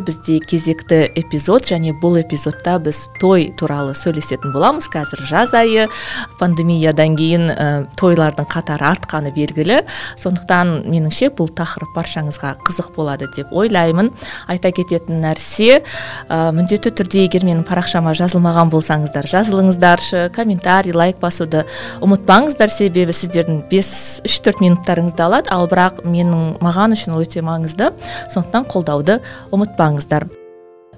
Бізде кезекті эпизод және бұл эпизодта біз той туралы сөйлесетін боламыз қазір жаз айы пандемиядан кейін ә, тойлардың қатары артқаны белгілі. Сондықтан меніңше бұл тақырып баршаңызға қызық болады деп ойлаймын. Айта кететін нәрсе ә, міндетті түрде егер менің парақшама жазылмаған болсаңыздар жазылыңыздаршы комментарий лайк басуды ұмытпаңыздар. Себебі сіздердің бес үш төрт минуттарыңызды алады ал бірақ менің маған үшін өте маңызды. Сондықтан қолдауды ұмытпаңыздар ұмытпаңыздар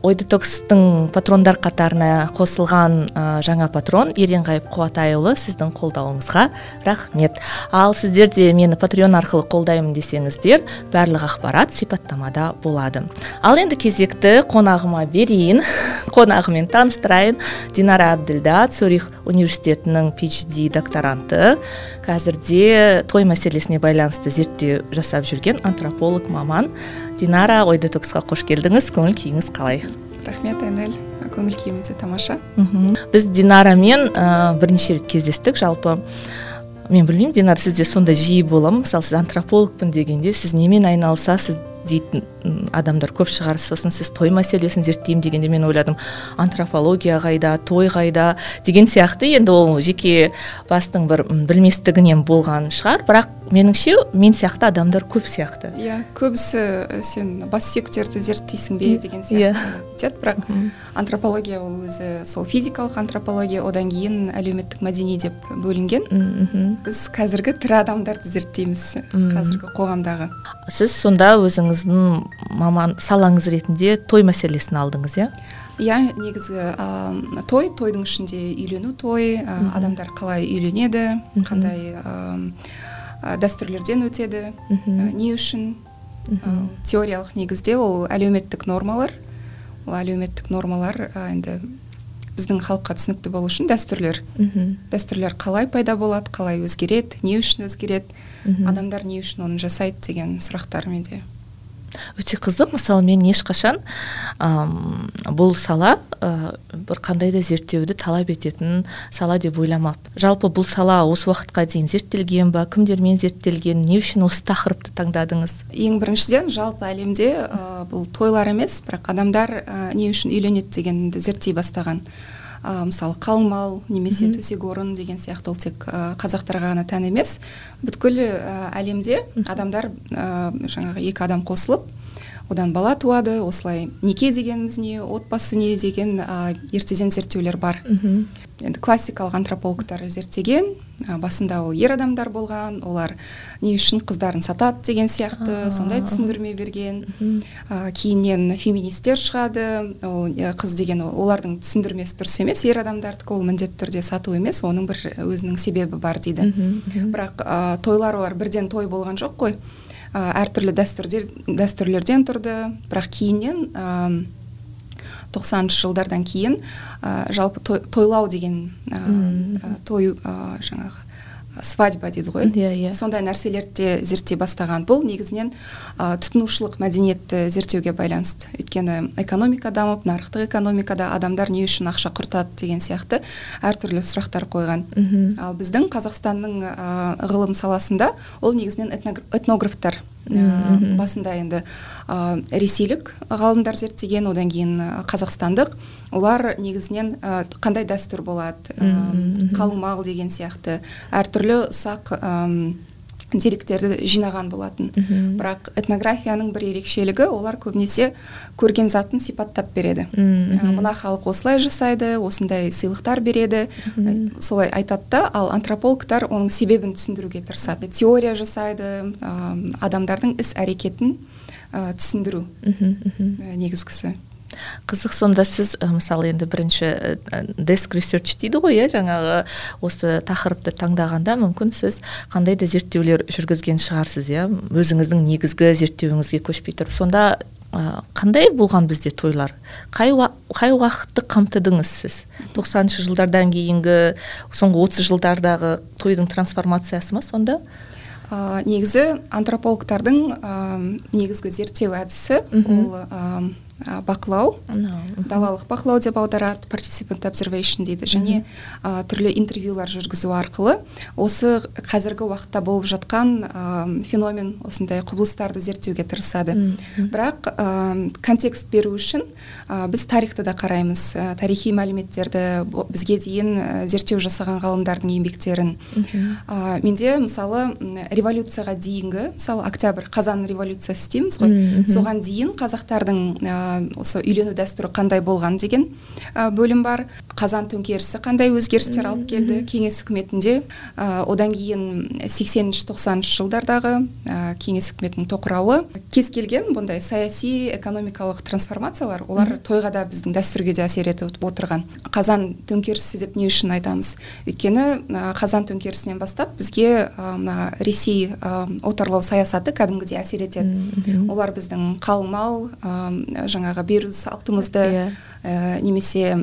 ой детокстың патрондар қатарына қосылған ә, жаңа патрон еренғайып қуатайұлы сіздің қолдауыңызға рахмет. Ал сіздер де мені патреон арқылы қолдаймын десеңіздер барлық ақпарат сипаттамада болады. Ал енді кезекті қонағыма берейін қонағымен таныстырайын. Динара әбділда цюрих университетінің phd докторанты. Қазірде той мәселесіне байланысты зерттеу жасап жүрген антрополог маман динара ой детоксқа қош келдіңіз. Көңіл күйіңіз қалай? Рахмет айнель. Көңіл күйім өте тамаша біз динарамен ә, бірнеше рет кездестік жалпы. Мен білмеймін динара сізде сондай жиі бола ма? Мысалы сіз антропологпын дегенде сіз немен айналысасыз? Дейтін адамдар көп шығар. Сосын сіз той мәселесін зерттеймін дегенде мен ойладым антропология қайда той қайда деген сияқты. Енді ол жеке бастың бір білместігінен болған шығар. Бірақ меніңше мен сияқты адамдар көп сияқты. Иә көбісі сен бас сүйектерді зерттейсің бе деген сияқты кетеді иә. бірақ антропология ол өзі сол физикалық антропология одан кейін әлеуметтік мәдени деп бөлінген. Біз қазіргі тірі адамдарды зерттейміз қазіргі қоғамдағы. Сіз сонда өзіңіздің маман салаңыз ретінде той мәселесін алдыңыз иә? Иә негізгі ә, той тойдың ішінде үйлену той ә, адамдар қалай үйленеді қандай дәстүрлерден өтеді не үшін? Теориялық негізде ол әлеуметтік нормалар. Ол әлеуметтік нормалар енді біздің халыққа түсінікті болу үшін дәстүрлер. Дәстүрлер қалай пайда болады қалай өзгереді не үшін өзгереді адамдар не үшін оны жасайды деген сұрақтар менде өте қызық. Мысалы мен ешқашан әм, бұл сала ә, бір қандай да зерттеуді талап ететін сала деп ойламаппын жалпы бұл сала осы уақытқа дейін зерттелген ба кімдермен зерттелген не үшін осы тақырыпты таңдадыңыз? Ең біріншіден жалпы әлемде ә, бұл тойлар емес бірақ адамдар ә, не үшін үйленеді дегенді зерттей бастаған. Ә, мысалы қалмал немесе төсек орын деген сияқты ол тек ә, қазақтарға ғана тән емес. Бүткіл ә, әлемде адамдар ә, жаңағы екі адам қосылып одан бала туады осылай неке дегеніміз не отбасы не деген ә, ертеден зерттеулер бар. Енді классикалық антропологтар зерттеген ә, басында ол ер адамдар болған олар не үшін қыздарын сатады деген сияқты сондай түсіндірме берген. Ә, кейіннен феминистер шығады ол қыз деген олардың түсіндірмесі дұрыс емес ер адамдардікі ол міндетті түрде сату емес оның бір өзінің себебі бар дейді. Бірақ ә, тойлар олар бірден той болған жоқ қой. Әртүрлі дәстүрдер дәстүрлерден тұрды. Бірақ кейіннен тоқсаныншы жылдардан кейін ә, жалпы той, тойлау деген ә, той ә, жаңағы свадьба дейді ғой. Иә иә. Сондай нәрселерді де зерттей бастаған. Бұл негізінен ә, тұтынушылық мәдениетті зерттеуге байланысты. Өйткені экономика дамып нарықтық экономикада адамдар не үшін ақша құртады деген сияқты әртүрлі сұрақтар қойған. Ал біздің қазақстанның ә, ғылым саласында ол негізінен этнографтар. Ә, басында енді ә, ресейлік ғалымдар зерттеген одан кейін қазақстандық. Олар негізінен ә, қандай дәстүр болады? Ә, қалың деген сияқты. Әртүрлі ұсақ деректерді жинаған болатын. Бірақ этнографияның бір ерекшелігі олар көбінесе көрген затын сипаттап береді. Мына халық осылай жасайды осындай сыйлықтар береді. Солай айтады да ал антропологтар оның себебін түсіндіруге тырысады. Теория жасайды адамдардың іс әрекетін түсіндіру негізгісі. Қызық сонда сіз мысалы енді бірінші деск ресерч дейді ғой иә жаңағы осы тақырыпты таңдағанда мүмкін сіз қандай да зерттеулер жүргізген шығарсыз иә? Өзіңіздің негізгі зерттеуіңізге көшпей тұрып сонда ә, қандай болған бізде тойлар? Қай, қай уақытты қамтыдыңыз сіз? Тоқсаныншы жылдардан кейінгі соңғы отыз жылдардағы тойдың трансформациясы ма сонда? Ә, негізі антропологтардың ә, негізгі зерттеу әдісі ол бақылау далалық бақылау деп аударады participant observation дейді. Және ә, түрлі интервьюлар жүргізу арқылы осы қазіргі уақытта болып жатқан ә, феномен осындай құбылыстарды зерттеуге тырысады. Бірақ ә, контекст беру үшін ә, біз тарихты да қараймыз. Ә, тарихи мәліметтерді бізге дейін зерттеу жасаған ғалымдардың еңбектерін. Ә, менде мысалы революцияға дейінгі мысалы октябрь қазан революциясы дейміз ғой. Соған дейін қазақтардың осы үйлену дәстүрі қандай болған деген бөлім бар. Қазан төңкерісі қандай өзгерістер алып келді кеңес үкіметінде. Одан кейін сексенінші тоқсаныншы жылдардағы кеңес үкіметінің тоқырауы. Кез келген бұндай саяси экономикалық трансформациялар олар тойға да біздің дәстүрге де әсер етіп отырған. Қазан төңкерісі деп не үшін айтамыз? Өйткені қазан төңкерісінен бастап бізге мына ресей отарлау саясаты кәдімгідей әсер етеді. Олар біздің қалыңмал жаңағы беру салтымызды yeah. Иә. ә, немесе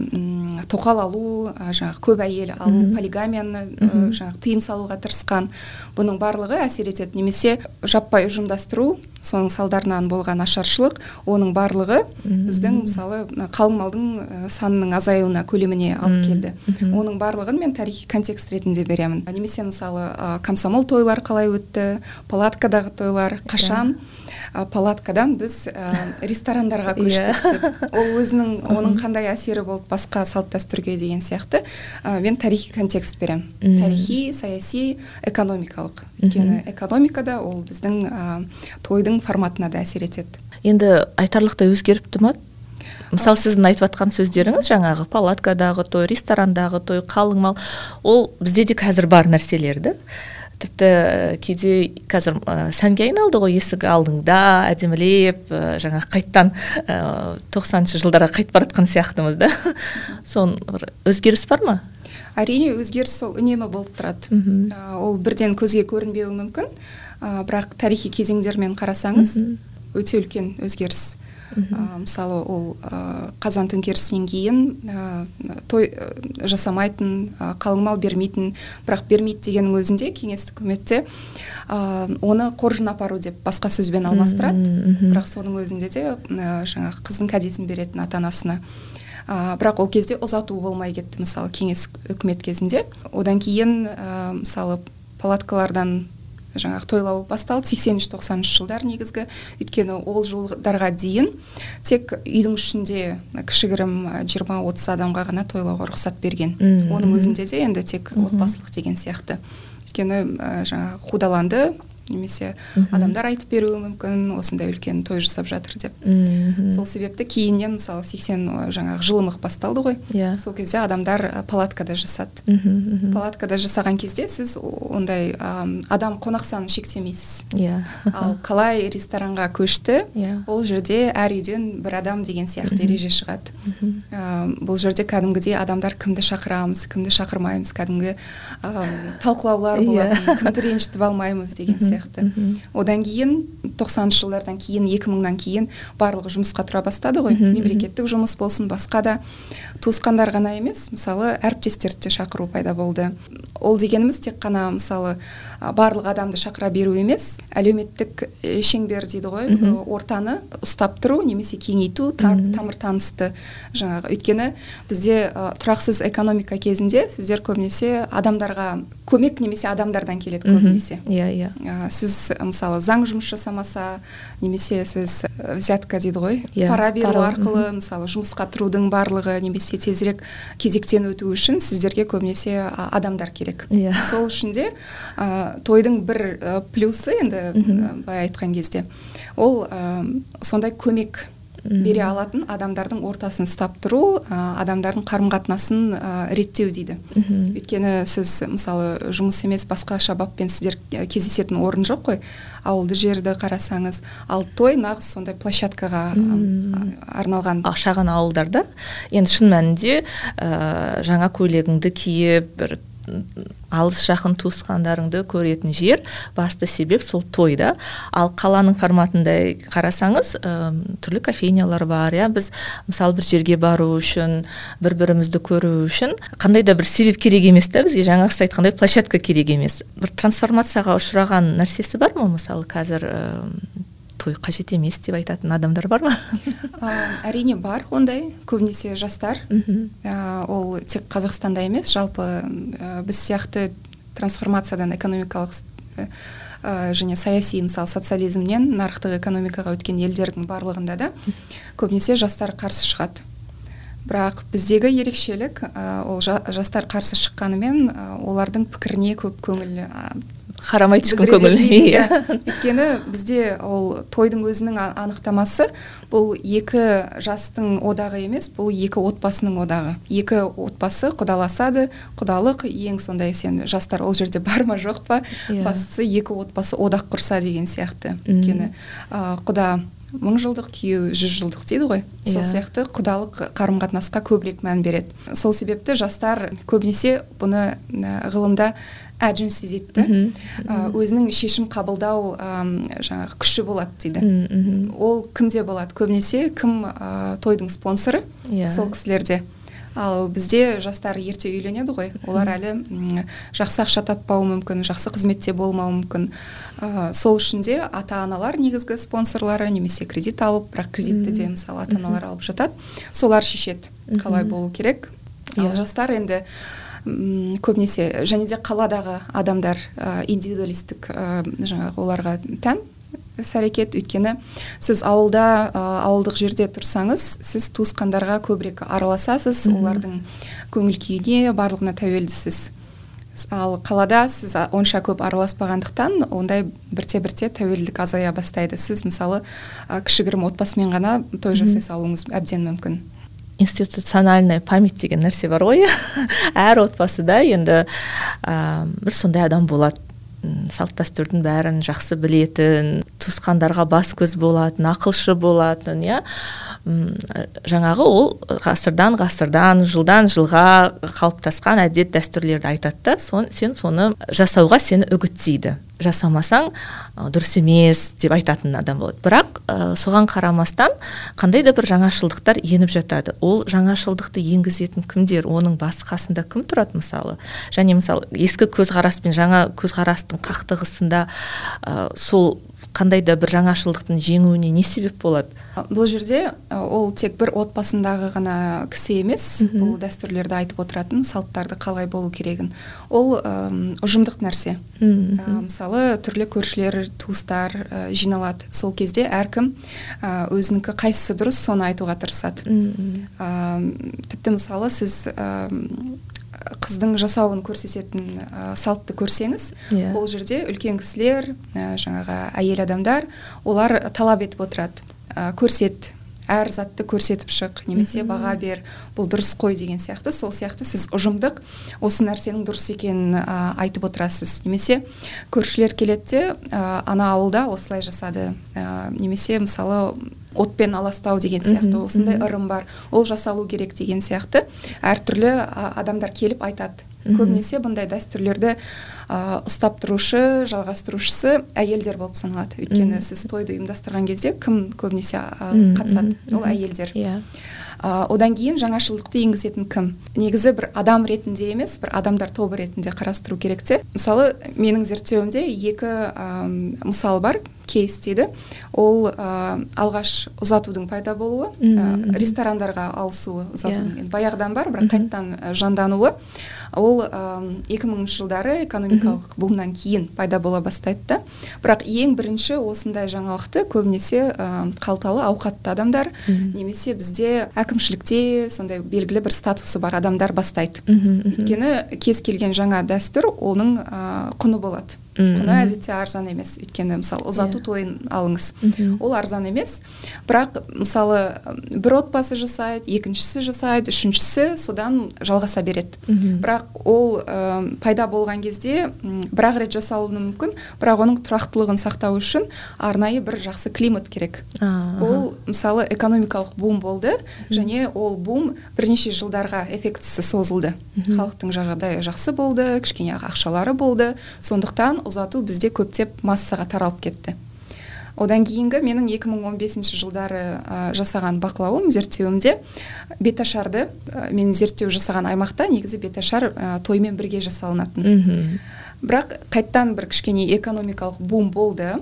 тоқал алу ә, жаңағы көп әйел алу полигамияны ә, жаңағы тыйым салуға тырысқан бұның барлығы әсер етеді. Немесе жаппай ұжымдастыру соның салдарынан болған ашаршылық оның барлығы біздің мысалы қалың малдың санының азаюына көлеміне алып келді. Оның барлығын мен тарихи контекст ретінде беремін. Немесе мысалы комсомол тойлар қалай өтті палаткадағы тойлар қашан? Палаткадан біз ә, ресторандарға көштік иә. деп. Ол өзінің оның қандай әсері болды басқа салт дәстүрге деген сияқты. Ә, мен тарихи контекст беремін. Тарихи саяси экономикалық. Өйткені экономикада ол біздің ә, тойдың форматына да әсер етеді. Енді айтарлықтай өзгеріпті ма? Мысалы сіздің айтып жатқан сөздеріңіз жаңағы палаткадағы той ресторандағы той қалың мал ол бізде де қазір бар нәрселер да тіпті кейде қазір ә, сәнге айналды ғой есік алдыңда әдемілеп ә, жаңағы қайттан тоқсаныншы ә, жылдарға қайтып бара жатқан сияқтымыз да. Соны бір өзгеріс бар ма? Әрине өзгеріс ол үнемі болып тұрады. Ә, ол бірден көзге көрінбеуі мүмкін. Ә, бірақ тарихи кезеңдермен қарасаңыз өте үлкен өзгеріс. Ә, мысалы ол ә, қазан төңкерісінен кейін ә, той жасамайтын ә, қалың мал бермейтін бірақ бермейді дегеннің өзінде кеңестік үкіметте ә, оны қоржын апару деп басқа сөзбен алмастырады. Бірақ соның өзінде де ә, жаңағы қыздың кәдесін беретін ата анасына ә, бірақ ол кезде ұзату болмай кетті мысалы кеңес үкімет кезінде. Одан кейін ә, мысалы палаткалардан жаңағы тойлау басталды. сексенінші тоқсаныншы жылдар негізгі. Өйткені ол жылдарға дейін тек үйдің ішінде кішігірім жиырма отыз адамға ғана тойлауға рұқсат берген. Оның өзінде де енді тек отбасылық деген сияқты. Өйткені ә, жаңағы қудаланды немесе адамдар айтып беруі мүмкін осындай үлкен той жасап жатыр деп. Сол себепті кейіннен мысалы сексен жаңағы жылымық басталды ғой. Иә. Сол кезде адамдар палаткада жасады. Палаткада жасаған кезде сіз ондай адам қонақ санын шектемейсіз. Иә. Ал қалай ресторанға көшті иә. ол жерде әр үйден бір адам деген сияқты ереже шығады. Бұл жерде кәдімгідей адамдар кімді шақырамыз кімді шақырмаймыз кәдімгі талқылаулар иә. болады кімді ренжітіп алмаймыз деген сияқты. Одан кейін тоқсаныншы жылдардан кейін екі мыңнан кейін барлығы жұмысқа тұра бастады ғой. Мемлекеттік жұмыс болсын басқа да. Туысқандар ғана емес мысалы әріптестерді де шақыру пайда болды. Ол дегеніміз тек қана мысалы барлық адамды шақыра беру емес әлеуметтік шеңбер дейді ғой ортаны ұстап тұру немесе кеңейту тамыр танысты жаңағы. Өйткені бізде тұрақсыз экономика кезінде сіздер көбінесе адамдарға көмек немесе адамдардан келеді көбінесе. Иә иә. Сіз мысалы заң жұмыс жасамаса немесе сіз взятка дейді ғой yeah, иә, пара беру арқылы мысалы жұмысқа тұрудың барлығы немесе тезірек кезектен өту үшін сіздерге көбінесе адамдар керек. Иә. Сол үшін де ә, тойдың бір ә, плюсы енді былай айтқан кезде. Ол ә, сондай көмек бере алатын адамдардың ортасын ұстап тұру ә, адамдардың қарым қатынасын ә, реттеу дейді. Өйткені сіз мысалы жұмыс емес басқаша баппен сіздер кездесетін орын жоқ қой. Ауылды жерді қарасаңыз ал той нағыз сондай площадкаға арналған. Шағын ауылдарда. Енді шын мәнінде ә, жаңа көйлегіңді киіп бір алыс жақын туысқандарыңды көретін жер басты себеп сол той да. Ал қаланың форматында қарасаңыз ә, түрлі кофейнялар бар иә. Біз мысалы бір жерге бару үшін бір бірімізді көру үшін қандай да бір себеп керек емес та бізге. Жаңағы сіз айтқандай площадка керек емес. Бір трансформацияға ұшыраған нәрсесі бар ма мысалы қазір той қажет емес деп айтатын адамдар бар ма? Әрине бар ондай көбінесе жастар. Ә, ол тек қазақстанда емес жалпы ә, біз сияқты трансформациядан экономикалық ә, және саяси мысалы социализмнен нарықтық экономикаға өткен елдердің барлығында да көбінесе жастар қарсы шығады. Бірақ біздегі ерекшелік ә, ол жастар қарсы шыққанымен ә, олардың пікіріне көп көңіл қарамайды ешкім көңіл иә өйткені бізде ол тойдың өзінің анықтамасы бұл екі жастың одағы емес бұл екі отбасының одағы екі отбасы құдаласады құдалық ең сондай сен жастар ол жерде бар ма жоқ па yeah. Иә. бастысы екі отбасы одақ құрса деген сияқты өйткені ә, құда мың жылдық күйеу жүз жылдық дейді ғой сол yeah. Иә. сияқты құдалық қарым қатынасқа көбірек мән береді сол себепті жастар көбінесе бұны ғылымда әжім сезеді өзінің шешім қабылдау жаңағы күші болады дейді. Ол кімде болады? Көбінесе кім ә, тойдың спонсоры yeah. Иә. сол кісілерде. Ал бізде жастар ерте үйленеді ғой. Олар әлі жақсы ақша таппауы мүмкін жақсы қызметте болмауы мүмкін. Ә, сол үшін де ата аналар негізгі спонсорлары немесе кредит алып бірақ кредитті де мысалы ата аналар алып жатады солар шешеді. Қалай болу керек? Ал иә. жастар енді көбінесе және де қаладағы адамдар ә, индивидуалистік ә, жаңағы оларға тән іс әрекет. Өйткені сіз ауылда ә, ауылдық жерде тұрсаңыз сіз туысқандарға көбірек араласасыз олардың көңіл күйіне барлығына тәуелдісіз. Ал қалада сіз онша көп араласпағандықтан ондай бірте бірте тәуелділік азая бастайды. Сіз мысалы ә, кішігірім отбасымен ғана той жасай салуыңыз әбден мүмкін. Институциональная память деген нәрсе бар ғой әр отбасыда енді ә, бір сондай адам болады. Салт дәстүрдің бәрін жақсы білетін туысқандарға бас көз болатын ақылшы болатын иә. Жаңағы ол ғасырдан ғасырдан жылдан жылға қалыптасқан әдет дәстүрлерді айтады да. Сен соны жасауға сені үгіттейді. Жасамасаң дұрыс емес деп айтатын адам болады. Бірақ ә, соған қарамастан қандай да бір жаңашылдықтар еніп жатады. Ол жаңашылдықты енгізетін кімдер? Оның басы қасында кім тұрады мысалы? Және мысалы ескі көзқарас пен жаңа көзқарастың қақтығысында ә, сол қандай да бір жаңашылдықтың жеңуіне не себеп болады? Бұл жерде ол тек бір отбасындағы ғана кісі емес бұл дәстүрлерді айтып отыратын салттарды қалай болу керегін. Ол ұжымдық нәрсе. Мысалы түрлі көршілер туыстар ә, жиналады. Сол кезде әркім ә, өзінікі қайсысы дұрыс соны айтуға тырысады. Тіпті мысалы сіз қыздың жасауын көрсететін ә, салтты көрсеңіз yeah. Иә. ол жерде үлкен кісілер ә, жаңағы әйел адамдар олар талап етіп отырады ә, көрсет әр затты көрсетіп шық немесе баға бер бұл дұрыс қой деген сияқты. Сол сияқты сіз ұжымдық осы нәрсенің дұрыс екенін ә, айтып отырасыз. Немесе көршілер келеді де ә, ана ауылда осылай жасады ә, немесе мысалы отпен аластау деген сияқты осындай ырым бар ол жасалу керек деген сияқты. Әртүрлі адамдар келіп айтады. Көбінесе бұндай дәстүрлерді ә, ұстап тұрушы жалғастырушысы әйелдер болып саналады. Өйткені сіз тойды ұйымдастырған кезде кім көбінесе қатысады? Ол әйелдер. Иә. Ә, одан кейін жаңашылдықты енгізетін кім? Негізі бір адам ретінде емес бір адамдар тобы ретінде қарастыру керек те. Мысалы менің зерттеуімде екі ә, мысал бар. Кейс дейді. Ол ә, алғаш ұзатудың пайда болуы ә, ресторандарға ауысуы ұзатудың. Yeah. Иә. баяғыдан бар бірақ қайтадан жандануы. Ол екі мыңыншы жылдары экономикалық бумнан кейін пайда бола бастайды да. Бірақ ең бірінші осындай жаңалықты көбінесе ә, қалталы ауқатты адамдар немесе бізде әкімшілікте сондай белгілі бір статусы бар адамдар бастайды. Өйткені кез келген жаңа дәстүр оның ә, құны болады. Құны әдетте арзан емес өйткені мысалы ұзату Иә. тойын алыңыз. Мгм. ол арзан емес. Бірақ мысалы бір отбасы жасайды екіншісі жасайды үшіншісі содан жалғаса береді. Мгм. бірақ ол ә, пайда болған кезде бір ақ рет жасалуы мүмкін бірақ оның тұрақтылығын сақтау үшін арнайы бір жақсы климат керек. А, ол мысалы экономикалық бум болды және ол бум бірнеше жылдарға эффектісі созылды. Халықтың жағдайы жақсы болды кішкене ақшалары болды. Сондықтан ұзату бізде көптеп массаға таралып кетті. Одан кейінгі менің 2015 жылдары ә, жасаған бақылауым зерттеуімде беташарды ә, мен зерттеу жасаған аймақта негізі беташар ә, тоймен бірге жасалынатын. Мгм. бірақ қайттан бір кішкене экономикалық бум болды.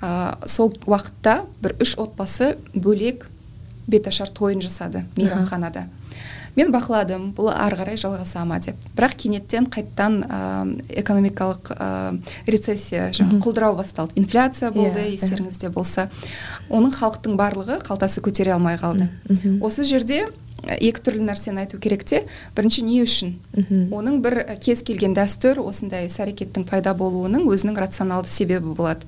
Ә, сол уақытта бір үш отбасы бөлек беташар тойын жасады мейрамханада. Мен бақыладым бұл ары қарай жалғаса ма? деп. Бірақ кенеттен қайттан ә, экономикалық ә, рецессия жаңағы құлдырау басталды. Инфляция болды Иә, естеріңізде болса. Оның халықтың барлығы қалтасы көтере алмай қалды. Осы жерде екі түрлі нәрсені айту керек те. Бірінші не үшін? Мгм. оның бір ә, кез келген дәстүр осындай іс әрекеттің пайда болуының өзінің рационалды себебі болады.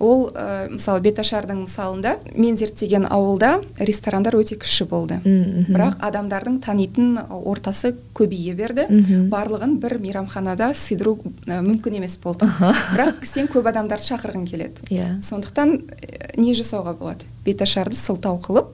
Ол ә, мысалы беташардың мысалында мен зерттеген ауылда ресторандар өте кіші болды Мгм. бірақ адамдардың танитын ортасы көбейе берді. Мгм. барлығын бір мейрамханада сыйдыру ә, мүмкін емес болды. Бірақ сен көп адамдарды шақырғың келеді. Иә. сондықтан ә, не жасауға болады? Беташарды сылтау қылып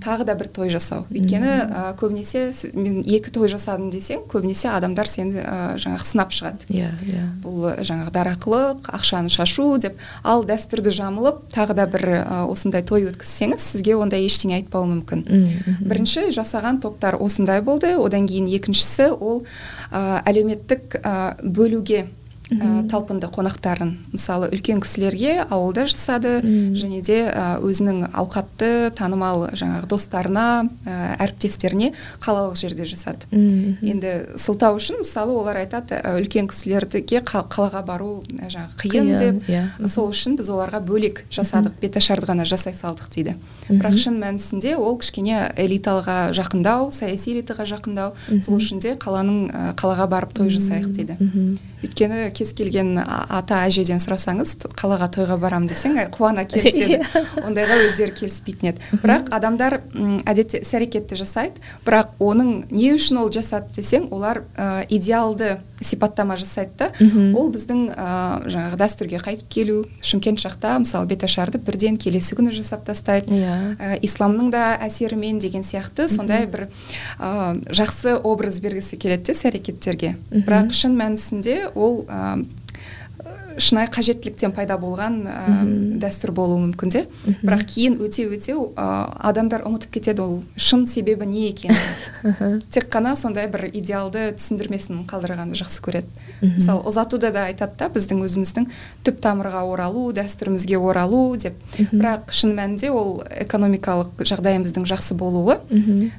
тағы да бір той жасау. Өйткені ә, көбінесе мен екі той жасадым десең көбінесе адамдар сені ә, жаңағы сынап шығады. Иә, иә. бұл ә, жаңағы дарақылық ақшаны шашу деп ал дәстүрді жамылып тағы да бір ә, осындай той өткізсеңіз сізге ондай ештеңе айтпауы мүмкін. Мгм. бірінші жасаған топтар осындай болды. Одан кейін екіншісі ол ә, әлеуметтік ә, бөлуге ә, талпынды қонақтарын мысалы үлкен кісілерге ауылда жасады Мм. және де ә, өзінің ауқатты танымал жаңағы достарына ә, әріптестеріне қалалық жерде жасады. Мгм. енді сылтау үшін мысалы олар айтады үлкен кісілерге қа- қалаға бару жаңағы қиын, Қиын, деп иә. сол үшін біз оларға бөлек жасадық беташарды ғана жасай салдық дейді. Бірақ шын мәнісінде ол кішкене элитаға жақындау саяси элитаға жақындау сол үшін де қаланың қалаға барып той жасайық дейді. Өйткені кез келген ата әжеден сұрасаңыз қалаға тойға барам десең қуана келіседі ондайға өздері келіспейтін еді. Бірақ адамдар әдетте іс әрекетті жасайды бірақ оның не үшін ол жасады десең олар ә, идеалды сипаттама жасайды да. Ол біздің ә, жаңағы дәстүрге қайтып келу шымкент жақта мысалы беташарды бірден келесі күні жасап тастайды. Иә. ә, исламның да әсерімен деген сияқты сондай бір ә, жақсы образ бергісі келеді де іс әрекеттерге. Бірақ шын мәнісінде ол ә, um, шынайы қажеттіліктен пайда болған ә, дәстүр болуы мүмкін де. Бірақ кейін өте өте ә, адамдар ұмытып кетеді ол шын себебі не екенін. Тек қана сондай бір идеалды түсіндірмесін қалдырғанды жақсы көреді. Мысалы ұзатуда да айтады да біздің өзіміздің түп тамырға оралу дәстүрімізге оралу деп. Бірақ шын мәнінде ол экономикалық жағдайымыздың жақсы болуы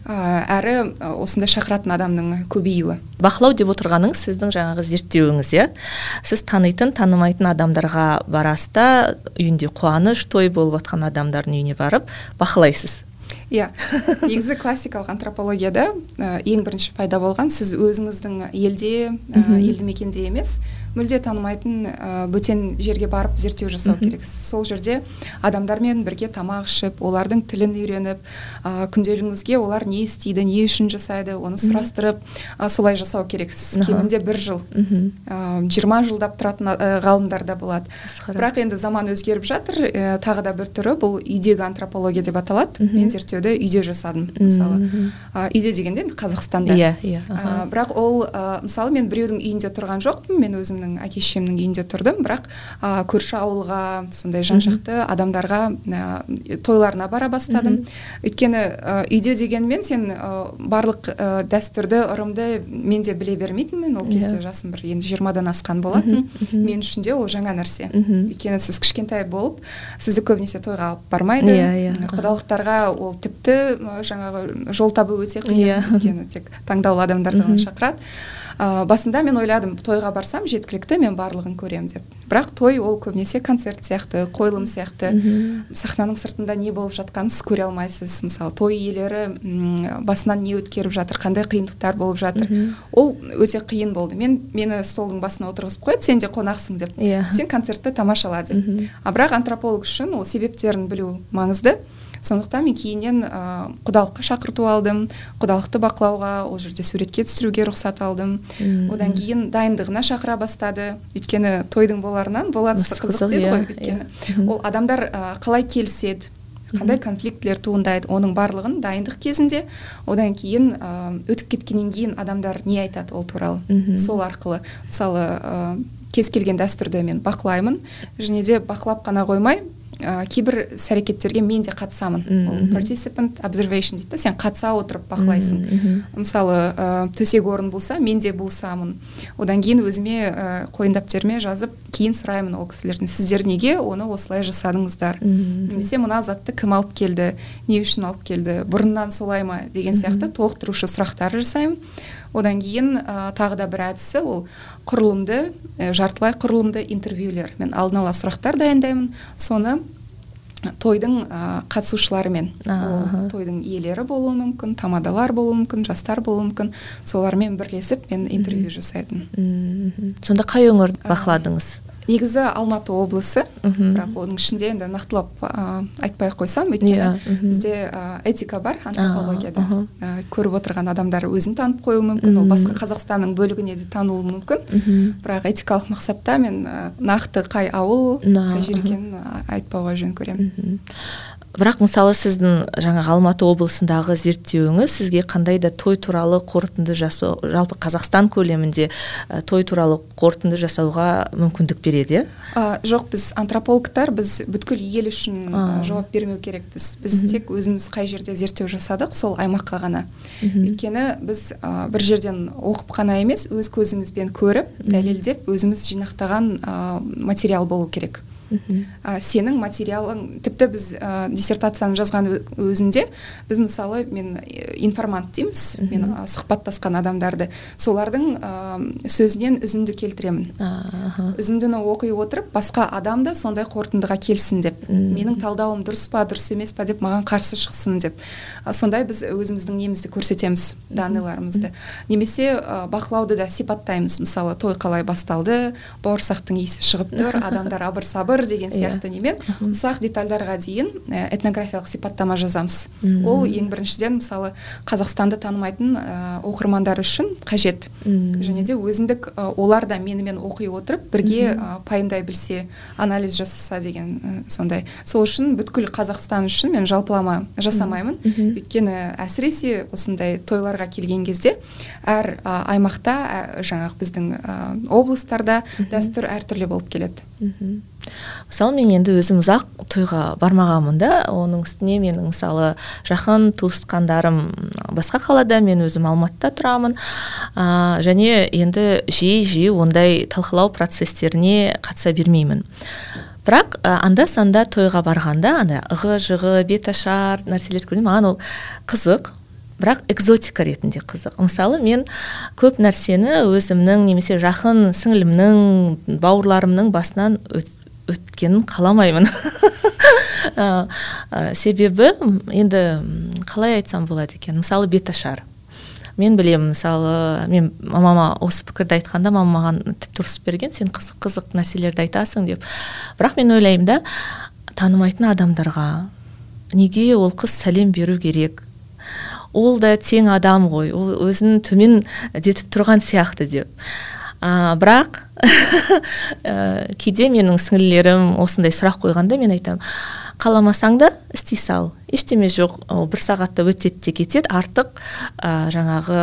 ә, әрі осындай шақыратын адамның көбеюі. Бақылау деп отырғаныңыз сіздің жаңағы зерттеуіңіз иә? Сіз танитын танымайтын адамдарға барасыз да үйінде қуаныш той болып жатқан адамдардың үйіне барып бақылайсыз. Иә. Негізі классикалық антропологияда ә, ең бірінші пайда болған сіз өзіңіздің елде ә, елді мекенде емес мүлде танымайтын ә, бөтен жерге барып зерттеу жасау керексіз. Сол жерде адамдармен бірге тамақ ішіп олардың тілін үйреніп ә, күнделігіңізге олар не істейді не үшін жасайды оны сұрастырып ә, солай жасау керексіз. Кемінде бір жыл. Мхм ә, жиырма жылдап тұратын ғалымдар да болады. Бірақ енді заман өзгеріп жатыр ә, тағы да бір түрі бұл үйдегі антропология деп аталады. Мен зерттеуді үйде жасадым мысалы. Ә, үйде дегенде енді қазақстанда. Иә иә. Ә, аха. бірақ ол ә, мысалы мен біреудің үйінде тұрған жоқпын мен өзімнің әке шешемнің үйінде тұрдым. Бірақ ә, көрші ауылға сондай жан жақты адамдарға ә, тойларына бара бастадым. Өйткені үйде дегенмен сен барлық дәстүрді ырымды мен де біле бермейтінмін. Ол кезде Иә. жасым бір енді жиырмадан асқан болатын. Мен үшін де ол жаңа нәрсе. Өйткені сіз кішкентай болып сізді көбінесе тойға алып бармайды. Иә, иә. құдалықтарға ол тіпті тіпті жаңағы жол табу өте қиын. Yeah. Иә. өйткені тек таңдаулы адамдарды ғана шақырады. Ә, басында мен ойладым тойға барсам жеткілікті мен барлығын көремін деп. Бірақ той ол көбінесе концерт сияқты қойылым сияқты. Сахнаның сыртында не болып жатқанын сіз көре алмайсыз. Мысалы той иелері басынан не өткеріп жатыр қандай қиындықтар болып жатыр. Ол өте қиын болды. Мен мені столдың басына отырғызып қояды сен де қонақсың деп. Yeah. Иә. сен концертті тамашала деп. А бірақ антрополог үшін ол себептерін білу маңызды. Сондықтан мен кейіннен ә, құдалыққа шақырту алдым құдалықты бақылауға ол жерде суретке түсіруге рұқсат алдым. Одан кейін дайындығына шақыра бастады. Өйткені тойдың боларынан болат қызық деді ғой иә, өйткені. иә. ол адамдар ә, қалай келіседі қандай конфликтілер туындайды оның барлығын дайындық кезінде одан кейін өтіп кеткеннен кейін адамдар не айтады ол туралы? Сол арқылы мысалы ә, кез келген дәстүрді мен бақылаймын және де бақылап қана қоймай ә, кейбір іс әрекеттерге мен де қатысамын. Ол participant observation дейді да сен қатыса отырып бақылайсың. Мысалы ә, төсек орын болса мен де болсамын. Одан кейін өзіме ә, қойын дәптеріме жазып кейін сұраймын ол кісілерден сіздер неге оны осылай жасадыңыздар? Немесе мына затты кім алып келді? Не үшін алып келді? Бұрыннан солай ма? деген сияқты толықтырушы сұрақтар жасаймын. Одан кейін ә, тағы да бір әдісі ол құрылымды ә, жартылай құрылымды интервьюлер мен алдын ала сұрақтар дайындаймын. Соны тойдың ә, қатысушыларымен. Ол тойдың иелері болуы мүмкін тамадалар болуы мүмкін жастар болуы мүмкін. Солармен бірлесіп мен интервью жасайтын сонда қай өңірді бақыладыңыз? Негізі алматы облысы. Бірақ оның ішінде енді нақтылап ә, айтпай ақ қойсам өйткені yeah, иә, бізде ә, этика бар антропологияда. Ә, көріп отырған адамдар өзін танып қоюы мүмкін ол басқа қазақстанның бөлігіне де танылуы мүмкін. Бірақ этикалық мақсатта мен ә, нақты қай ауыл қай жер екенін айтпауға жөн көремін. Бірақ мысалы сіздің жаңағы алматы облысындағы зерттеуіңіз сізге қандай да той туралы қорытынды жасау жалпы қазақстан көлемінде ә, той туралы қорытынды жасауға мүмкіндік береді иә? Жоқ біз антропологтар біз бүткіл ел үшін жауап бермеу керекпіз. Біз тек өзіміз қай жерде зерттеу жасадық сол аймаққа ғана. Өйткені біз ә, бір жерден оқып қана емес өз көзімізбен көріп дәлелдеп өзіміз жинақтаған ә, материал болу керек. Ә, сенің материалың тіпті біз ә, диссертацияны жазған өзінде біз мысалы мен информант дейміз. Мен ә, сұхбаттасқан адамдарды. Солардың ә, сөзінен үзінді келтіремін. Үзіндіні оқи отырып басқа адам да сондай қорытындыға келсін деп. Менің талдауым дұрыс па дұрыс емес па деп маған қарсы шықсын деп. Сондай біз өзіміздің немізді көрсетеміз данныйларымызды немесе ә, бақылауды да сипаттаймыз. Мысалы той қалай басталды бауырсақтың иісі шығып тұр адамдар абыр сабыр деген иә. сияқты немен ұсақ детальдарға дейін этнографиялық сипаттама жазамыз. Ол ең біріншіден мысалы қазақстанды танымайтын ә, оқырмандар үшін қажет. Және де өзіндік ә, олар да менімен оқи отырып бірге ә, пайымдай білсе анализ жасаса деген ә, сондай сол үшін бүткіл қазақстан үшін мен жалпылама жасамаймын. Өйткені әсіресе осындай тойларға келген кезде әр ә, аймақта ә, жаңағы біздің ә, облыстарда дәстүр әртүрлі болып келеді. Мысалы мен енді өзім ұзақ тойға бармағанмын да. Оның үстіне менің мысалы жақын туысқандарым басқа қалада мен өзім алматыда тұрамын. Ә, және енді жиі жиі ондай талқылау процестеріне қатыса бермеймін. Бірақ анда санда тойға барғанда ана ығы жығы беташар нәрселерді көргенде маған ол қызық бірақ экзотика ретінде қызық. Мысалы мен көп нәрсені өзімнің немесе жақын сіңілімнің бауырларымның басынан өткенін қаламаймын. Себебі енді қалай айтсам болады екен? Мысалы беташар. Мен білемін мысалы мен мамама осы пікірді айтқанда мама маған тіпті ұрысып берген сен қызық қызық нәрселерді айтасың деп. Бірақ мен ойлаймын да танымайтын адамдарға неге ол қыз сәлем беру керек? Ол да тең адам ғой ол өзін төмен детіп тұрған сияқты деп. Ә, бірақ ә, кейде менің сіңлілерім осындай сұрақ қойғанда мен айтамын қаламасаң да істей сал ештеме жоқ. Ол бір сағатта өтеді де кетеді. Артық ә, жаңағы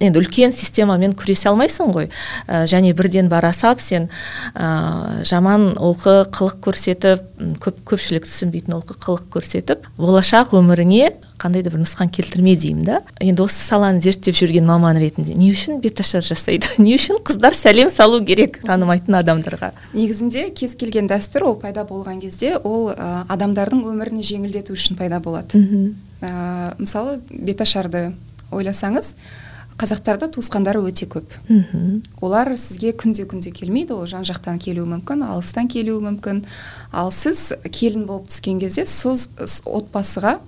енді үлкен системамен күресе алмайсың ғой. Ә, және бірден бара сап сен ә, жаман олқы қылық көрсетіп көп көпшілік түсінбейтін олқы қылық көрсетіп болашақ өміріңе қандай да бір нұсқан келтірме деймін да. Енді осы саланы зерттеп жүрген маман ретінде не үшін беташар жасайды? Не үшін қыздар сәлем салу керек танымайтын адамдарға? Негізінде кез келген дәстүр ол пайда болған кезде ол ә, адамдардың өмірін жеңілдету үшін пайда болады. Ә, мысалы беташарды ойласаңыз қазақтарда туысқандары өте көп. Мхм олар сізге күнде күнде келмейді ол жан жақтан келуі мүмкін алыстан келуі мүмкін. Ал сіз келін болып түскен кезде сіз отбасыға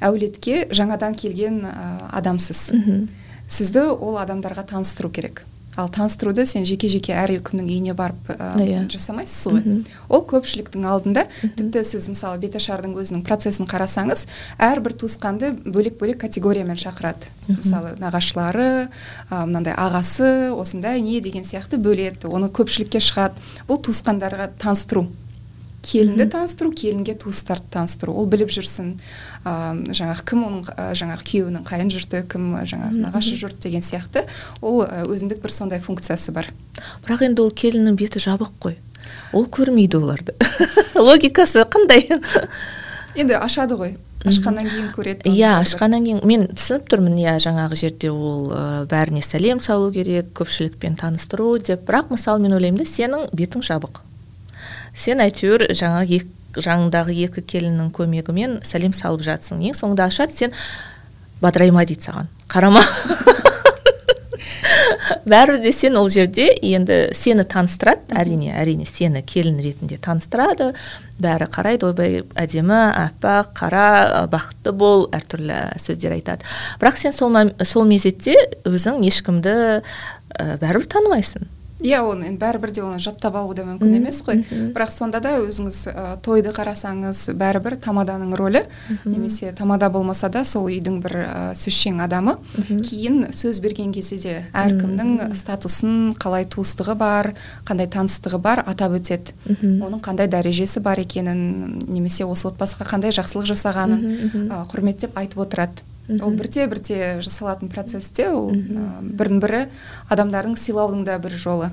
әулетке жаңадан келген ә, адамсыз. Мхм сізді ол адамдарға таныстыру керек. Ал таныстыруды сен жеке жеке әркімнің үйіне барып ә, жасамайсыз ғой. Ол көпшіліктің алдында. Тіпті сіз мысалы беташардың өзінің процесін қарасаңыз әрбір туысқанды бөлек бөлек категориямен шақырады. Мысалы нағашылары ә, мынандай ағасы осындай не деген сияқты бөледі оны көпшілікке шығады. Бұл туысқандарға таныстыру. Келінді таныстыру келінге туыстарды таныстыру. Ол біліп жүрсін ә, жаңағы кім оның ә, жаңағы күйеуінің қайын жұрты кім жаңағы нағашы жұрт деген сияқты. Ол өзіндік бір сондай функциясы бар. Бірақ енді ол келіннің беті жабық қой. Ол көрмейді оларды. Логикасы қандай? Енді ашады ғой. Ашқаннан кейін көреді иә ашқаннан кейін. Мен түсініп тұрмын иә жаңағы жерде ол ә, бәріне сәлем салу керек көпшілікпен таныстыру деп. Бірақ мысалы мен ойлаймын да сенің бетің жабық. Сен әйтеуір жаңағы ек, жаныңдағы екі келіннің көмегімен сәлем салып жатсың. Ең соңында ашады сен бадырайма дейді саған. Қарама. Бәрібір де сен ол жерде енді сені таныстырады әрине әрине сені келін ретінде таныстырады. Бәрі қарайды ойбай әдемі аппақ қара бақытты бол әртүрлі сөздер айтады. Бірақ сен сол, сол мезетте өзің ешкімді ә, бәрібір танымайсың. Иә оны енді бәрібір де оны жаттап алу да мүмкін емес қой. бірақ сонда да өзіңіз ә, тойды қарасаңыз бәрібір тамаданың рөлі. Немесе тамада болмаса да сол үйдің бір ә, сөзшең адамы. Кейін сөз берген кезде де әркімнің статусын қалай туыстығы бар қандай таныстығы бар атап өтеді. Оның қандай дәрежесі бар екенін немесе осы отбасыға қандай жақсылық жасағанын ә, құрметтеп айтып отырады. Ол бірте бірте жасалатын процесте ол ә, бірін бірі адамдардың сыйлаудың да бір жолы.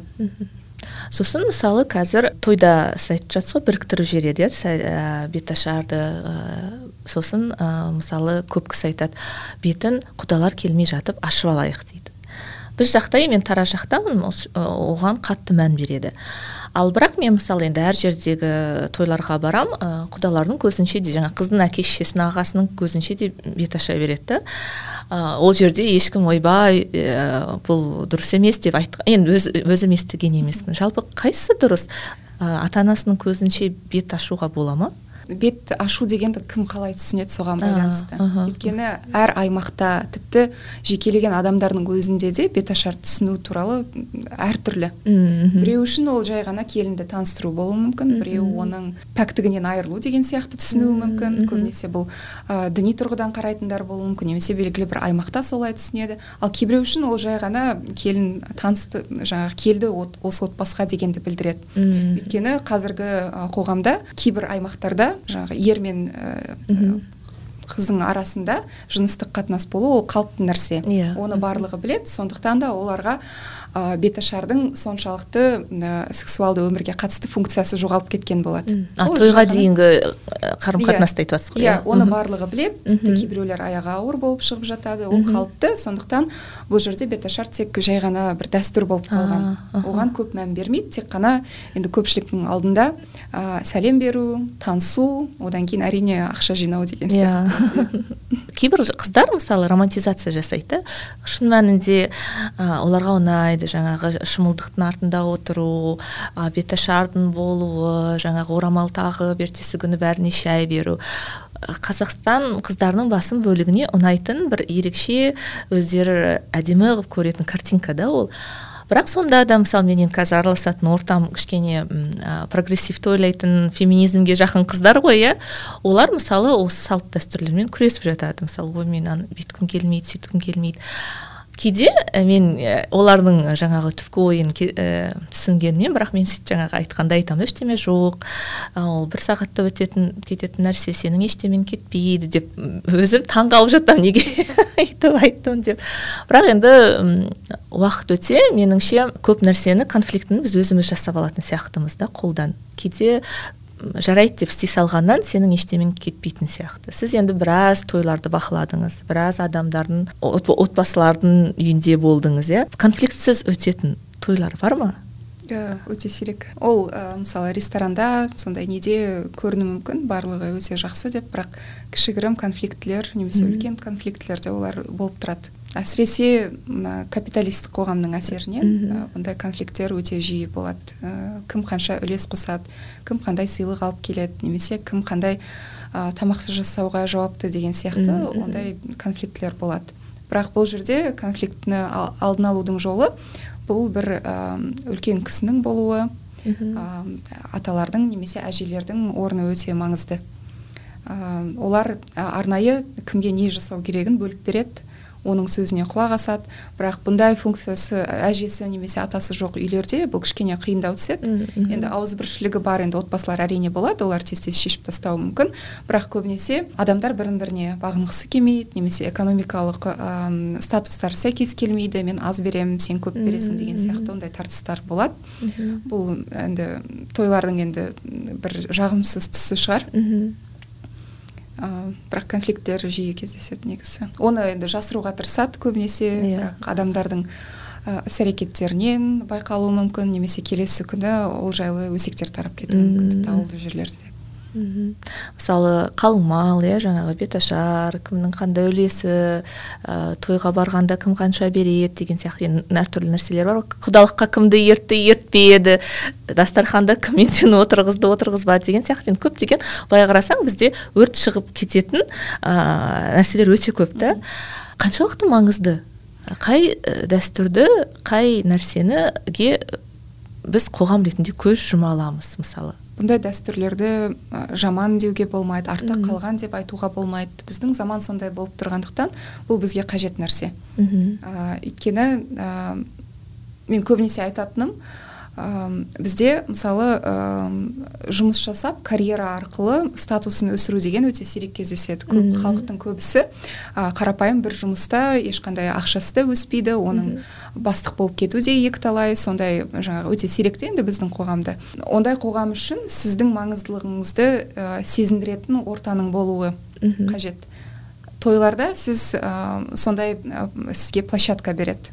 Сосын мысалы қазір тойда сіз айтып жатсыз ғой біріктіріп жібереді иә ә, беташарды ә, сосын ә, мысалы көп кісі айтады бетін құдалар келмей жатып ашып алайық дейді. Біз жақта мен тараз жақтамын оған қатты мән береді. Ал бірақ мен мысалы енді әр жердегі тойларға барам ә, құдалардың көзінше де жаңа қыздың әке шешесінің ағасының көзінше де бет аша береді ә, ол жерде ешкім ойбай ә, бұл дұрыс емес деп айтқан енді өз, өзім естіген емеспін. Жалпы қайсысы дұрыс? Ә, ата анасының көзінше бет ашуға бола ма? Бет ашу дегенді кім қалай түсінеді соған байланысты? өйткені әр аймақта тіпті жекелеген адамдардың өзінде де беташар түсіну туралы әртүрлі біреу үшін ол жай ғана келінді таныстыру болуы мүмкін біреу оның пәктігінен айырылу деген сияқты түсінуі мүмкін. Көбінесе бұл ә, діни тұрғыдан қарайтындар болуы мүмкін немесе белгілі бір аймақта солай түсінеді. Ал кейбіреу үшін ол жай ғана келін танысты жаңағы келді от- осы отбасыға дегенді білдіреді. Өйткені қазіргі қоғамда кейбір аймақтарда жаңағы ер мен ә, қыздың арасында жыныстық қатынас болу ол қалыпты нәрсе. Иә. оны барлығы білет, сондықтан да оларға ә, беташардың соншалықты ә, сексуалды өмірге қатысты функциясы жоғалып кеткен болады а тойға дейінгі қарым қатынасты айтып жатсыз ғой иә оны Мгм. барлығы білет, тіпті кейбіреулер аяғы ауыр болып шығып жатады ол қалыпты. Сондықтан бұл жерде беташар тек жай ғана бір дәстүр болып қалған. Оған көп мән бермейді тек қана енді көпшіліктің алдында ә, сәлем беру танысу одан кейін әрине ақша жинау деген сияқты. Иә кейбір қыздар мысалы романтизация жасайды. Да шын мәнінде ә, оларға ұнайды жаңағы шымылдықтың артында отыру ә, беташардың болуы жаңағы орамал тағып ертесі күні бәріне шай беру. Қазақстан қыздарының басым бөлігіне ұнайтын бір ерекше өздері әдемі қылып көретін картинка да ол. Бірақ сонда да мысалы менен қазір араласатын ортам кішкене ә, прогрессивті ойлайтын феминизмге жақын қыздар ғой иә. Олар мысалы осы салт дәстүрлермен күресіп жатады. Мысалы ой мен бүйткім келмейді сөйткім келмейді. Кейде ә, мен ә, олардың жаңағы түпкі ойын ә, түсінгенмен бірақ мен сөйтіп жаңағы айтқанда айтамын ештеме жоқ ол бір сағатта өтетін кететін нәрсе сенің ештемен кетпейді деп өзім таң қалып жатамын неге өйтіп айттым деп. Бірақ енді уақыт өте меніңше көп нәрсені конфликтін біз өзіміз жасап алатын сияқтымыз да қолдан. Кейде жарайды деп істей салғаннан сенің ештемен кетпейтін сияқты. Сіз енді біраз тойларды бақыладыңыз біраз адамдардың от- отбасылардың үйінде болдыңыз иә? Конфликтсіз өтетін тойлар бар ма? Өте сирек. Ол ә, мысалы ресторанда сондай неде көрінуі мүмкін барлығы өте жақсы деп бірақ кішігірім конфликтілер немесе үлкен конфликтілер де олар болып тұрады. Әсіресе мына капиталистік қоғамның әсерінен бұндай конфликттер өте жиі болады. Ә, кім қанша үлес қосады кім қандай сыйлық алып келеді немесе кім қандай ә, тамақты жасауға жауапты деген сияқты ондай конфликтілер болады. Бірақ бұл жерде конфликтіні алдын алудың жолы бұл бір ә, үлкен кісінің болуы ә, аталардың немесе әжелердің орны өте маңызды. Ә, олар арнайы кімге не жасау керегін бөліп береді оның сөзіне құлақ асады. Бірақ бұндай функциясы әжесі немесе атасы жоқ үйлерде бұл кішкене қиындау түседі. Енді ауызбіршілігі бар енді отбасылар әрине болады олар тез тез шешіп тастауы мүмкін. Бірақ көбінесе адамдар бірін біріне бағынғысы келмейді немесе экономикалық ә, статустары сәйкес келмейді. Мен аз беремін сен көп бересің деген сияқты ондай тартыстар болады. Бұл енді тойлардың енді бір жағымсыз тұсы шығар. Ә, бірақ конфликттер жиі кездеседі негізі оны енді жасыруға тырысады көбінесе yeah. Иә. бірақ адамдардың ә, іс әрекеттерінен байқалуы мүмкін немесе келесі күні ол жайлы өсектер тарап кетуі мүмкін тіпті ауылды жерлерде мхм мысалы қалың мал иә жаңағы беташар кімнің қандай үлесі ә, тойға барғанда кім қанша береді деген сияқты. Енді әртүрлі нәрселер бар. Құдалыққа кімді ертті ертпеді дастарханда кім мен сені отырғызды отырғызбады деген сияқты. Енді көптеген былай қарасаң бізде өрт шығып кететін ә, нәрселер өте көп та. Қаншалықты маңызды? Қай дәстүрді қай нәрсеніге біз қоғам ретінде көз жұма аламыз мысалы? Бұндай дәстүрлерді жаман деуге болмайды артта қалған деп айтуға болмайды. Біздің заман сондай болып тұрғандықтан бұл бізге қажет нәрсе. Ә, өйткені ә, мен көбінесе айтатыным бізде мысалы жұмыс жасап карьера арқылы статусын өсіру деген өте сирек кездеседі. Көп халықтың көбісі. Қарапайым бір жұмыста ешқандай ақшасы да өспейді оның бастық болып кету де екіталай сондай жаңағы өте сиректе енді біздің қоғамда. Ондай қоғам үшін сіздің маңыздылығыңызды ә, сезіндіретін ортаның болуы қажет. Тойларда сіз ә, сондай ә, сізге площадка береді.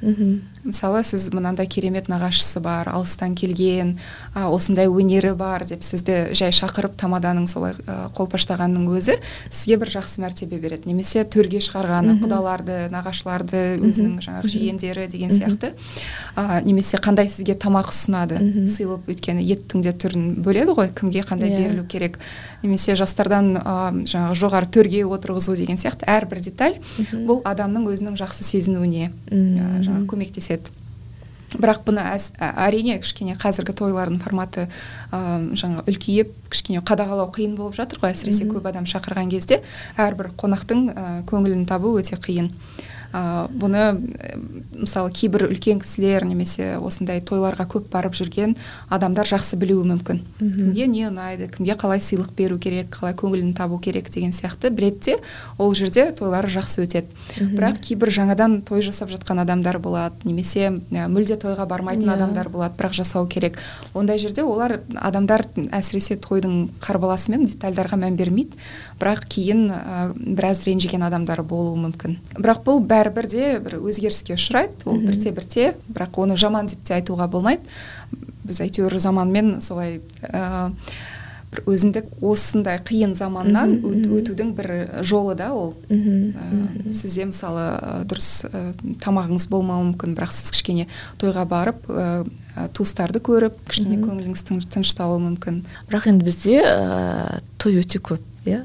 Мысалы сіз мынандай керемет нағашысы бар алыстан келген а, осындай өнері бар деп сізді жай шақырып тамаданың солай ә, қолпаштағанның өзі сізге бір жақсы мәртебе береді. Немесе төрге шығарғаны құдаларды нағашыларды өзінің жаңағы жиендері деген сияқты а, немесе қандай сізге тамақ ұсынады сыйлап өйткені еттің де түрін бөледі ғой кімге қандай yeah. Иә. берілу керек. Немесе жастардан ә, жаңағы жоғары төрге отырғызу деген сияқты әрбір деталь бұл адамның өзінің жақсы сезінуіне ә, жаңағы көмектеседі. Бірақ бұны әс, әрине кішкене қазіргі тойлардың форматы ә, жаңа үлкейіп кішкене қадағалау қиын болып жатыр ғой. Әсіресе көп адам шақырған кезде әрбір қонақтың ә, көңілін табу өте қиын. Ә, бұны мысалы кейбір үлкен кісілер немесе осындай тойларға көп барып жүрген адамдар жақсы білуі мүмкін. Кімге не ұнайды кімге қалай сыйлық беру керек қалай көңілін табу керек деген сияқты біледі де ол жерде тойлары жақсы өтеді. Бірақ кейбір жаңадан той жасап жатқан адамдар болады немесе мүлде тойға бармайтын yeah. Иә. адамдар болады бірақ жасау керек. Ондай жерде олар адамдар әсіресе тойдың қарбаласымен детальдарға мән бермейді. Бірақ кейін ә, біраз ренжіген адамдар болуы мүмкін. Бірақ бұл бәрі бәрібір де бір өзгеріске ұшырайды. Ол бірте бірте бірақ оны жаман деп те айтуға болмайды. Біз әйтеуір заманмен солай ә, бір өзіндік осындай қиын заманнан өтудің бір жолы да ол. Ә, сізде мысалы дұрыс ә, тамағыңыз болмауы мүмкін бірақ сіз кішкене тойға барып ә, туыстарды көріп кішкене көңіліңіз тынышталуы мүмкін. Бірақ енді бізде той өте көп иә?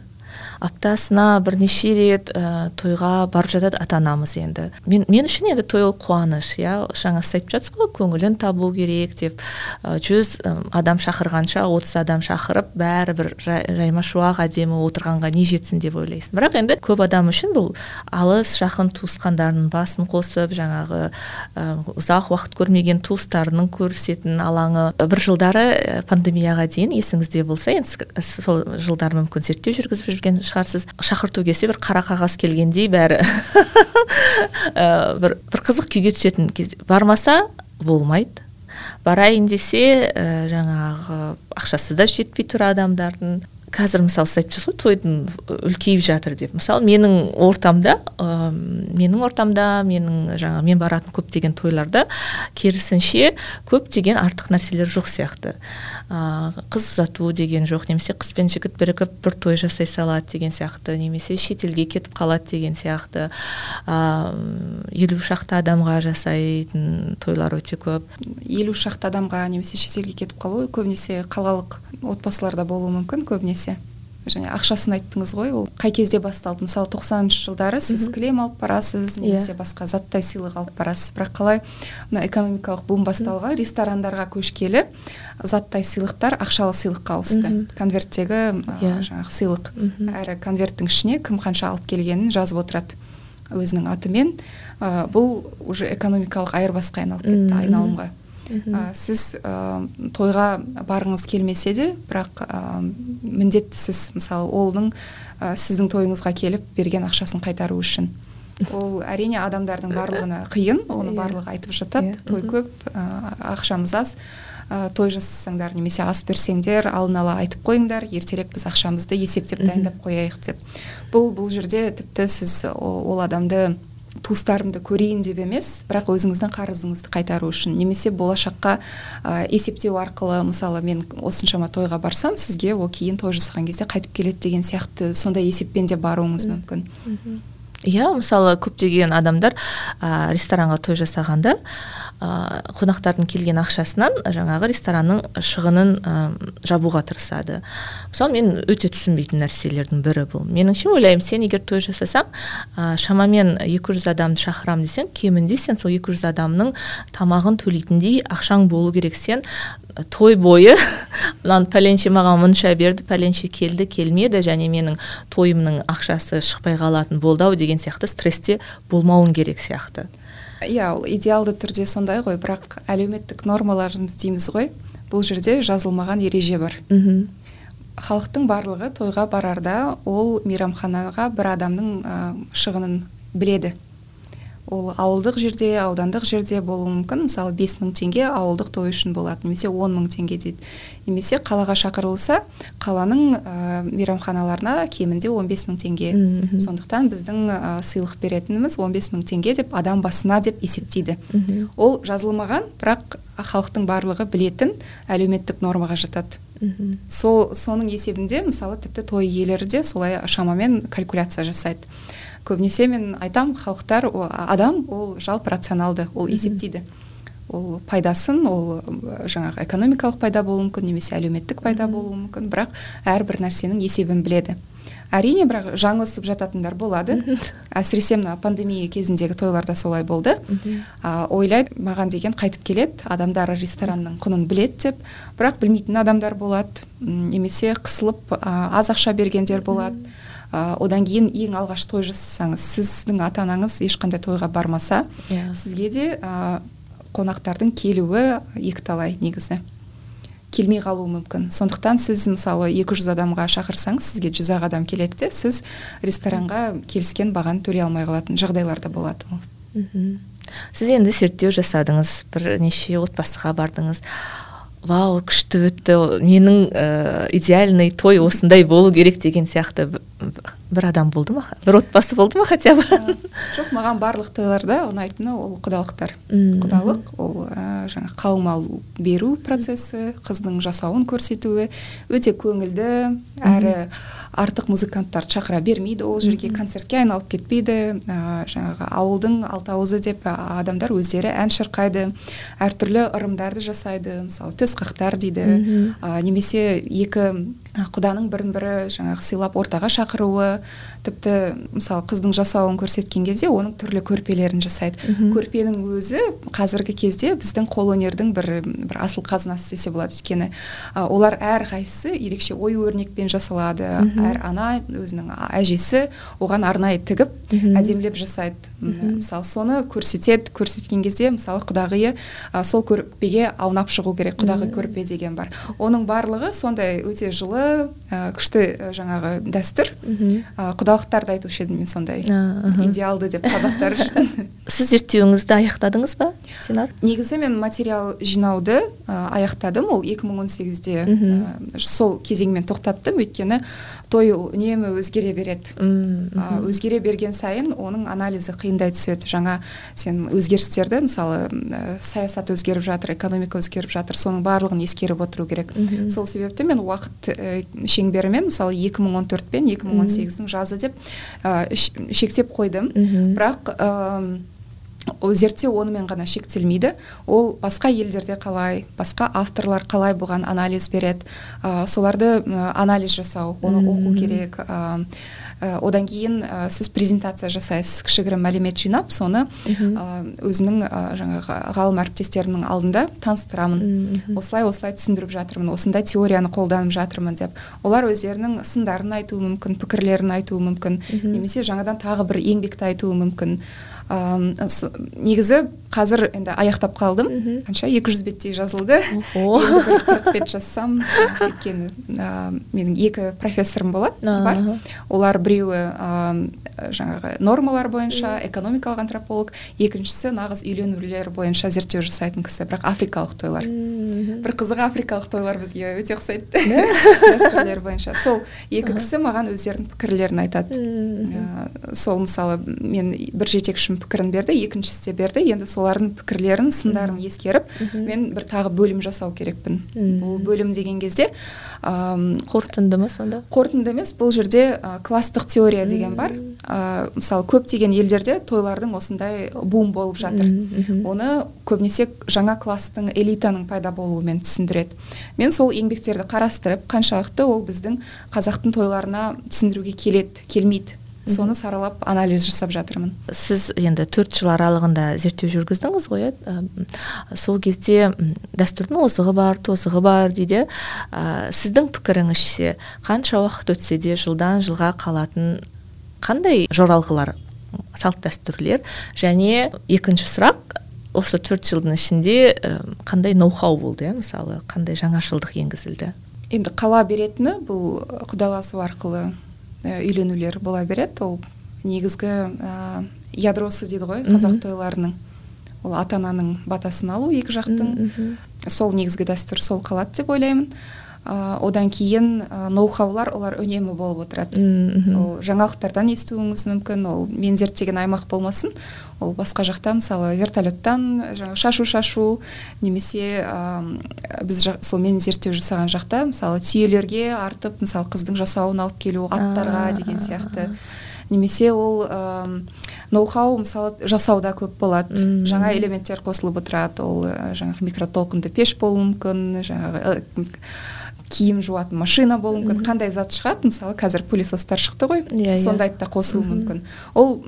Аптасына бірнеше рет ә, тойға барып жатады ата анамыз енді. Мен, мен үшін енді той ол қуаныш иә. Жаңа сіз айтып жатсыз ғой көңілін табу керек деп. Жүз адам шақырғанша отыз адам шақырып бәрібір жайма шуақ әдемі отырғанға не жетсін деп ойлайсың бірақ енді көп адам үшін бұл алыс жақын туысқандарының басын қосып жаңағы ә, ұзақ уақыт көрмеген туыстарының көрісетін алаңы. Бір жылдары пандемияға дейін есіңізде болса енді сол жылдары мүмкін зерттеу жүргізіп жүрген шығарсыз. Шақырту келсе бір қара қағаз келгендей бәрі. Ә, бір, бір қызық күйге түсетін кезде бармаса болмайды. Барайын десе ә, жаңағы ақшасы да жетпей тұр адамдардың. Қазір мысалы сіз айтып ғой тойдың үлкейіп жатыр деп. Мысалы менің ортамда ә, менің ортамда менің жаңа мен баратын көптеген тойларда керісінше көптеген артық нәрселер жоқ сияқты. Қыз ұзату деген жоқ немесе қыз бен жігіт бірігіп бір той жасай салады деген сияқты немесе шетелге кетіп қалады деген сияқты. Елу шақты адамға жасайтын тойлар өте көп. Елу шақты адамға немесе шетелге кетіп қалу көбінесе қалалық отбасыларда болуы мүмкін көбінесе. Және ақшасын айттыңыз ғой ол. Қай кезде басталды? Мысалы тоқсаныншы жылдары сіз кілем алып барасыз иә. немесе басқа заттай сыйлық алып барасыз. Бірақ қалай? Мына экономикалық бум басталған ресторандарға көшкелі заттай сыйлықтар ақшалы сыйлыққа ауысты. Конверттегі yeah. Иә. жаңағы сыйлық. Әрі конверттің ішіне кім қанша алып келгенін жазып отырады өзінің атымен. Ә, бұл уже экономикалық айырбасқа айналып кетті айналымға. Ә, сіз ә, тойға барғыңыз келмесе де бірақ ә, міндетті сіз мысалы олның ә, сіздің тойыңызға келіп берген ақшасын қайтару үшін. Ол әрине адамдардың барлығына қиын оны иә. барлығы айтып жатады. Иә. той көп ә, ақшамыз аз. Ә, той жасасаңдар немесе ас берсеңдер алдын ала айтып қойыңдар ертерек біз ақшамызды есептеп дайындап қояйық деп. Бұл бұл жерде тіпті сіз ол адамды туыстарымды көрейін деп емес бірақ өзіңіздің қарызыңызды қайтару үшін. Немесе болашаққа ә, есептеу арқылы мысалы мен осыншама тойға барсам сізге ол кейін той жасаған кезде қайтып келеді деген сияқты сондай есеппен де баруыңыз мүмкін. Иә мысалы көптеген адамдар ә, ресторанға той жасағанда ә, қонақтардың келген ақшасынан жаңағы ресторанның шығынын ә, жабуға тырысады. Мысалы мен өте түсінбейтін нәрселердің бірі бұл. Меніңше ойлаймын сен егер той жасасаң ә, шамамен 200 адамды шақырамын десең кемінде сен сол 200 адамның тамағын төлейтіндей ақшаң болу керек. Сен той бойы мынаны пәленше маған мұнша берді пәленше келді келмеді және менің тойымның ақшасы шықпай қалатын болды ау деген сияқты стрессте болмауың керек сияқты. Иә ол идеалды түрде сондай ғой бірақ әлеуметтік нормаларымыз дейміз ғой. Бұл жерде жазылмаған ереже бар. Мхм. Халықтың барлығы тойға барарда ол мейрамханаға бір адамның ә, шығынын біледі. Ол ауылдық жерде аудандық жерде болуы мүмкін. Мысалы бес мың теңге ауылдық той үшін болады. Немесе он мың теңге дейді. Немесе қалаға шақырылса қаланың ә, мейрамханаларына кемінде 15 мың теңге. Сондықтан біздің ә, сыйлық беретініміз 15 мың теңге деп адам басына деп есептейді. Ол жазылмаған бірақ халықтың барлығы білетін әлеуметтік нормаға жатады. Сол соның есебінде мысалы тіпті той иелері де солай шамамен калькуляция жасайды. Көбінесе мен айтам халықтар адам ол жалпы рационалды ол есептейді. Ол пайдасын ол жаңағы экономикалық пайда болуы мүмкін немесе әлеуметтік пайда болуы мүмкін бірақ әрбір нәрсенің есебін біледі. Әрине бірақ жаңылысып жататындар болады. Әсіресе мына пандемия кезіндегі тойларда солай болды. А, ойлайды маған деген қайтып келеді адамдар ресторанның құнын біледі деп. Бірақ білмейтін адамдар болады немесе қысылып аз ақша бергендер болады. Ә, одан кейін ең алғаш той жасасаңыз сіздің ата анаңыз ешқандай тойға бармаса yeah. Иә. сізге де ә, қонақтардың келуі екіталай негізі келмей қалуы мүмкін сондықтан сіз мысалы 200 адамға шақырсаңыз сізге жүз ақ адам келеді де сіз ресторанға келіскен бағаны төлей алмай қалатын жағдайлар да болады мхм сіз енді зерттеу жасадыңыз бірнеше отбасыға бардыңыз вау күшті өтті менің ә, идеальный той осындай болу керек деген сияқты бір адам болды ма? бір отбасы болды ма хотя бы? Жоқ маған барлық тойларда ұнайтыны ол құдалықтар. Құдалық ол ә, жаңа қалың беру процесі қыздың жасауын көрсетуі өте көңілді әрі артық музыканттарды шақыра бермейді ол жерге концертке айналып кетпейді ә, жаңағы ауылдың алтауызы деп адамдар өздері ән шырқайды әртүрлі ырымдарды жасайды мысалы төс қақтар дейді ә, немесе екі құданың бірін бірі жаңағы сыйлап ортаға шақыруы тіпті мысалы қыздың жасауын көрсеткен кезде оның түрлі көрпелерін жасайды. Көрпенің өзі қазіргі кезде біздің қолөнердің бір бір асыл қазынасы десе болады. Өйткені олар әрқайсысы ерекше ою өрнекпен жасалады. Әр ана өзінің әжесі оған арнайы тігіп әдемілеп жасайды. Мысалы соны көрсетеді. Көрсеткен кезде мысалы құдағиы сол көрпеге аунап шығу керек. Құдағи көрпе деген бар. Оның барлығы сондай өте жылы ә, күшті жаңағы дәстүр. Ә, құдалықтарды айтушы едім мен сондай идеалды деп қазақтар үшін. Сіз зерттеуіңізді аяқтадыңыз ба сенар негізі мен материал жинауды ә, аяқтадым. Ол 2018-де ә, сол кезеңмен тоқтаттым. Өйткені той үнемі өзгере береді. Ә, өзгере берген сайын оның анализі қиындай түседі. Жаңа сен өзгерістерді мысалы ә, саясат өзгеріп жатыр экономика өзгеріп жатыр соның барлығын ескеріп отыру керек. Сол себепті мен уақыт ә, шеңберімен мысалы 2014 пен 2018-дің жазы деп ә, шектеп қойдым. Бірақ ол зерттеу онымен ғана шектелмейді. Ол басқа елдерде қалай басқа авторлар қалай бұған анализ береді. Ә, соларды ә, анализ жасау оны оқу керек ә, одан кейін ә, сіз презентация жасайсыз. Кішігірім мәлімет жинап соны ә, өзімнің ә, жаңағы ғалым әріптестерімнің алдында таныстырамын. Осылай осылай түсіндіріп жатырмын. Осындай теорияны қолданып жатырмын деп. Олар өздерінің сындарын айтуы мүмкін пікірлерін айтуы мүмкін. Немесе жаңадан тағы бір еңбекті айтуы мүмкін. Негізі қазір енді аяқтап қалдым. Қанша? Екі жүз беттей жазылды. Қырық бет жазсам өйткені менің екі профессорым болады бар. Олар біреуі жаңағы нормалар бойынша экономикалық антрополог екіншісі нағыз үйленулер бойынша зерттеу жасайтын кісі бірақ африкалық тойлар. Бір қызығы африкалық тойлар бізге өте ұқсайды. Дәстүрлер бойынша. Сол екі кісі маған өздерінің пікірлерін айтады. Сол мысалы мен бір жетекшім пікірін берді екіншісі де берді. Енді солардың пікірлерін сындарын ескеріп мен бір тағы бөлім жасау керекпін. Бұл бөлім деген кезде қорытынды ма сонда? қорытынды емес бұл жерде ә, класстық теория деген бар. Ә, мысалы көптеген елдерде тойлардың осындай бум болып жатыр. Оны көбінесе жаңа класстың элитаның пайда болуымен түсіндіреді. Мен сол еңбектерді қарастырып қаншалықты ол біздің қазақтың тойларына түсіндіруге келеді келмейді. Соны саралап анализ жасап жатырмын. Сіз енді төрт жыл аралығында зерттеу жүргіздіңіз ғой иә? Сол кезде дәстүрдің озығы бар тозығы бар дейді. Ә, сіздің пікіріңізше қанша уақыт өтсе де жылдан жылға қалатын қандай жоралғылар салт дәстүрлер? Және екінші сұрақ осы төрт жылдың ішінде қандай ноу хау болды иә мысалы қандай жаңашылдық енгізілді? Енді қала беретіні бұл құдаласу арқылы үйленулер бола береді ол негізгі ә, ядросы дейді ғой қазақ тойларының. Ол ата ананың батасын алу екі жақтың. Сол негізгі дәстүр сол қалады деп ойлаймын. Ә, одан кейін ә, ноу хаулар олар үнемі болып отырады. Ол жаңалықтардан естуіңіз мүмкін ол мен зерттеген аймақ болмасын ол басқа жақта мысалы вертолеттан жаңағы шашу шашу немесе ә, біз жа, сол мен зерттеу жасаған жақта мысалы түйелерге артып мысалы қыздың жасауын алып келу аттарға деген сияқты. Немесе ол ә, ноу хау мысалы жасауда көп болады. Жаңа элементтер қосылып отырады. Ол жаңағы микротолқынды пеш болуы мүмкін жаңағы киім жуатын машина болуы мүмкін. Қандай зат шығады? Мысалы қазір пылесостар шықты ғой. Yeah, иә, иә. сондайды да қосуы мүмкін. Ол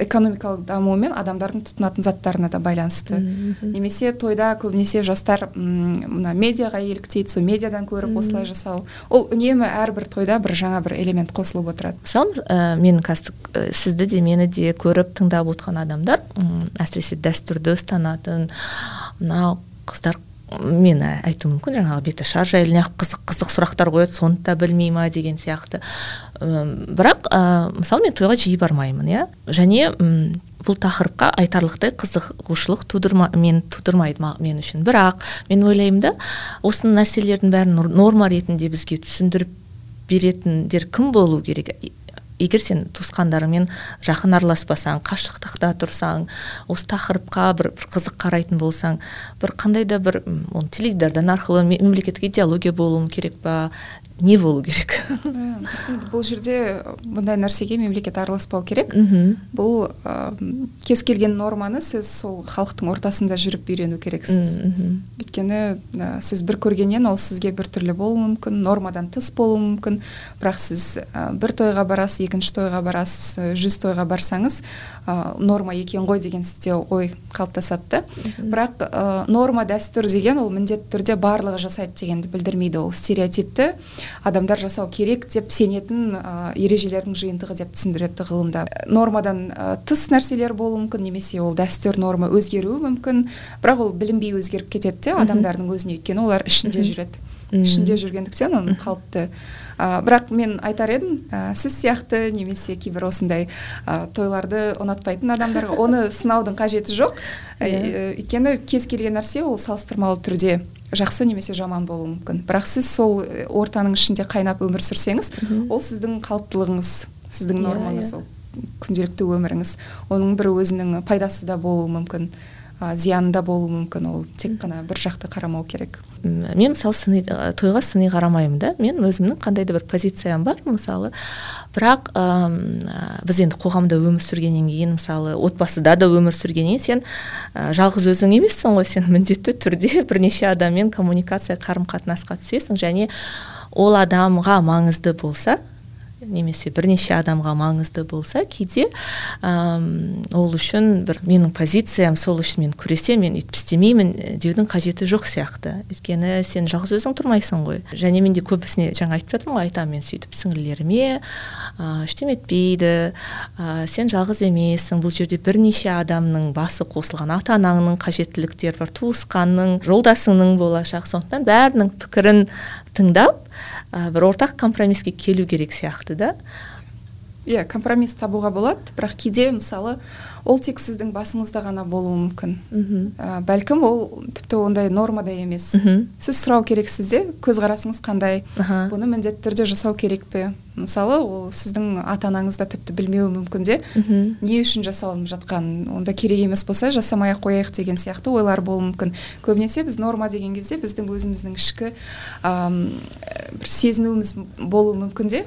экономикалық даму мен адамдардың тұтынатын заттарына да байланысты. Немесе тойда көбінесе жастар мына медиаға еліктейді сол медиадан көріп осылай жасау. Ол үнемі әрбір тойда бір жаңа бір элемент қосылып отырады. Мысалы ә, мен қазір сізді де мені де көріп тыңдап отырған адамдар әсіресе дәстүрді ұстанатын мынау қыздар мені айтуы мүмкін жаңағы беташар жайлы қызық қызық сұрақтар қояды соны да білмей ма деген сияқты. Бірақ ә, мысалы мен тойға жиі бармаймын иә. Және м бұл тақырыпқа айтарлықтай қызығушылық тудырма мен тудырмайды мен үшін. Бірақ мен ойлаймын да осы нәрселердің бәрін норма ретінде бізге түсіндіріп беретіндер кім болу керек? Егер сен туысқандарыңмен жақын араласпасаң қашықтықта тұрсаң осы тақырыпқа бір, бір қызық қарайтын болсаң бір қандай да бір оны теледидардан арқылы мемлекеттік идеология болуы керек па не болу керек бұл жерде бұндай нәрсеге мемлекет араласпау керек. Бұл ә, кез келген норманы сіз сол халықтың ортасында жүріп үйрену керексіз. Өйткені ә, сіз бір көргеннен ол сізге біртүрлі болуы мүмкін нормадан тыс болуы мүмкін. Бірақ сіз ә, бір тойға барасыз екінші тойға барасыз жүз тойға барсаңыз норма екен ғой деген сізде ой қалыптасады да. Бірақ норма дәстүр деген ол міндетті түрде барлығы жасайды дегенді білдірмейді ол стереотипті. Адамдар жасау керек деп сенетін ә, ережелердің жиынтығы деп түсіндіреді ғылымда. Нормадан ә, тыс нәрселер болуы мүмкін немесе ол дәстүр норма өзгеруі мүмкін. Бірақ ол білінбей өзгеріп кетеді де адамдардың өзіне. Өйткені олар ішінде жүреді. Ішінде жүргендіктен оның қалыпты. Ә, бірақ мен айтар едім ә, сіз сияқты немесе кейбір осындай ә, тойларды ұнатпайтын адамдарға оны сынаудың қажеті жоқ. Ә, өйткені кез келген нәрсе ол салыстырмалы түрде жақсы немесе жаман болуы мүмкін. Бірақ сіз сол ортаның ішінде қайнап өмір сүрсеңіз ол сіздің қалыптылығыңыз сіздің нормаңыз ол күнделікті өміріңіз оның бір өзінің пайдасы да болуы мүмкін. Зияны да болуы мүмкін ол. Тек қана бір жақты қарамау керек. Мен мысалы сыни тойға сыни қарамаймын да. Мен өзімнің қандай да бір позициям бар мысалы. Бірақ ә, біз енді қоғамда өмір сүргеннен кейін мысалы отбасыда да өмір сүргеннен кейін сен ә, жалғыз өзің емессің ғой. Сен міндетті түрде бірнеше адаммен коммуникация қарым қатынасқа түсесің және ол адамға маңызды болса немесе бірнеше адамға маңызды болса кейде әм, ол үшін бір менің позициям сол үшін мен күресемін мен өйтіп істемеймін деудің қажеті жоқ сияқты. Өйткені сен жалғыз өзің тұрмайсың ғой. Және мен де көбісіне жаңа айтып жатырмын ғой айтамын мен сөйтіп сіңлілеріме ә, ештеме етпейді ә, сен жалғыз емессің. Бұл жерде бірнеше адамның басы қосылған ата анаңның қажеттіліктері бар туысқанның жолдасыңның болашағы. Сондықтан бәрінің пікірін тыңдап ә, бір ортақ компромиске келу керек сияқты да. Иә компромисс табуға болады бірақ кейде мысалы ол тек сіздің басыңызда ғана болуы мүмкін. Ә, бәлкім ол тіпті ондай нормада емес. Сіз сұрау керексіз де көзқарасыңыз қандай бұны міндетті түрде жасау керек пе? Мысалы ол сіздің ата анаңыз да тіпті білмеуі мүмкін де. Не үшін жасалынып жатқанын онда керек емес болса жасамай ақ қояйық деген сияқты ойлар болуы мүмкін. Көбінесе біз норма деген кезде біздің өзіміздің ішкі әм, бір сезінуіміз болуы мүмкін де.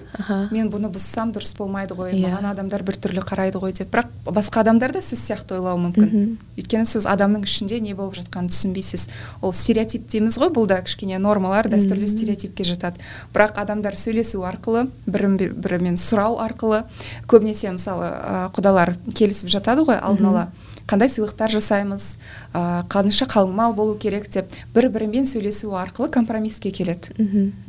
Мен бұны бұзсам дұрыс болмайды ғой yeah. Иә. маған адамдар біртүрлі қарайды ғой деп. Бірақ басқа адамдар да сіз сияқты ойлауы мүмкін. Өйткені сіз адамның ішінде не болып жатқанын түсінбейсіз. Ол стереотип дейміз ғой бұл да кішкене нормалар дәстүрлі стереотипке жатады. Бірақ адамдар сөйлесу арқылы бір бірін бірімен сұрау арқылы көбінесе мысалы құдалар келісіп жатады ғой алдын ала. Қандай сыйлықтар жасаймыз қанша қалыңмал болу керек деп бір бірімен сөйлесу арқылы компромисске келеді.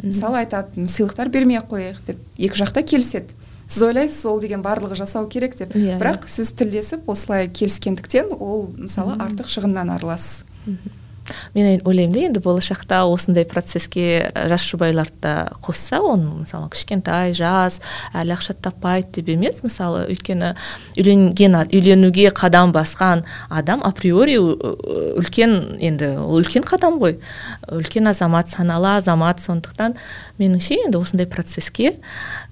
Мысалы айтады сыйлықтар бермей ақ қояйық деп екі жақта келіседі. Сіз ойлайсыз ол деген барлығы жасау керек деп. Yeah, иә, бірақ иә. сіз тілдесіп осылай келіскендіктен ол мысалы артық шығыннан арыласыз мен ойлаймын да енді болашақта осындай процеске жас жұбайларды да қосса оны мысалы кішкентай жас әлі ақша таппайды деп емес мысалы өйткені үйленген үйленуге қадам басқан адам априори үлкен енді ол үлкен қадам ғой. Үлкен азамат саналы азамат сондықтан меніңше енді осындай процеске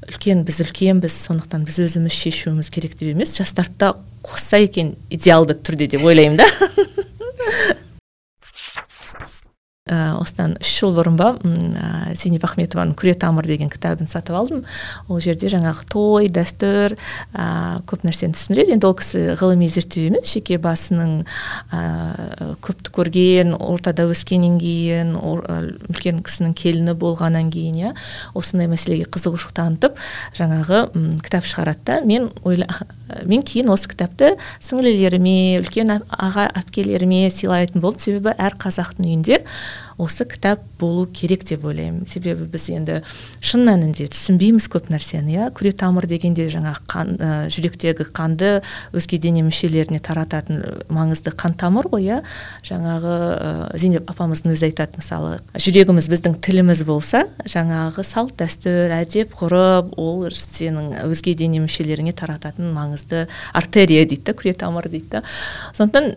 үлкен біз үлкенбіз сондықтан біз өзіміз шешуіміз керек деп емес жастарды да қосса екен идеалды түрде деп ойлаймын да. осыдан үш жыл бұрын ба ә, зейнеп ахметованың күре тамыр деген кітабын сатып алдым. Ол жерде жаңағы той дәстүр ә, көп нәрсені түсіндіреді. Енді ол кісі ғылыми зерттеу емес жеке басының ә, көпті көрген ортада өскеннен кейін үлкен кісінің келіні болғаннан кейін иә осындай мәселеге қызығушылық танытып жаңағы кітап шығарады да. Мен ойла мен кейін осы кітапты сіңлілеріме үлкен аға әпкелеріме сыйлайтын болдым. Себебі әр қазақтың үйінде осы кітап болу керек деп ойлаймын. Себебі біз енді шын мәнінде түсінбейміз көп нәрсені иә? Күре тамыр дегенде жаңағы қан ә, жүректегі қанды өзге дене мүшелеріне тарататын маңызды қан тамыр ғой иә? Жаңағы ә, зейнеп апамыздың өзі айтады мысалы жүрегіміз біздің тіліміз болса жаңағы салт дәстүр әдеп ғұрып ол сенің өзге дене мүшелеріңе тарататын маңызды артерия дейді да күре тамыр дейді да. Сондықтан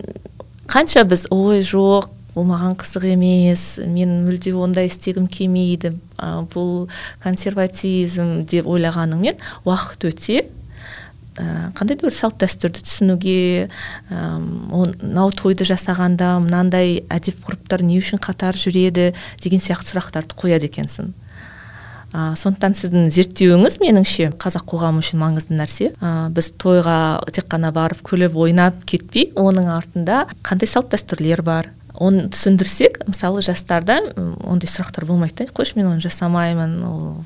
қанша біз ой жоқ ол маған қызық емес мен мүлде ондай істегім келмейді. Ә, бұл консерватизм деп ойлағаныңмен уақыт өте ә, қандай да бір салт дәстүрді түсінуге мынау тойды жасағанда мынандай әдеп ғұрыптар не үшін қатар жүреді деген сияқты сұрақтарды қояды екенсің. Ә, сондықтан сіздің зерттеуіңіз меніңше қазақ қоғамы үшін маңызды нәрсе. Ә, біз тойға тек қана барып күліп ойнап кетпей оның артында қандай салт дәстүрлер бар? Оны түсіндірсек мысалы жастарда ондай сұрақтар болмайды да. Қойшы мен оны жасамаймын ол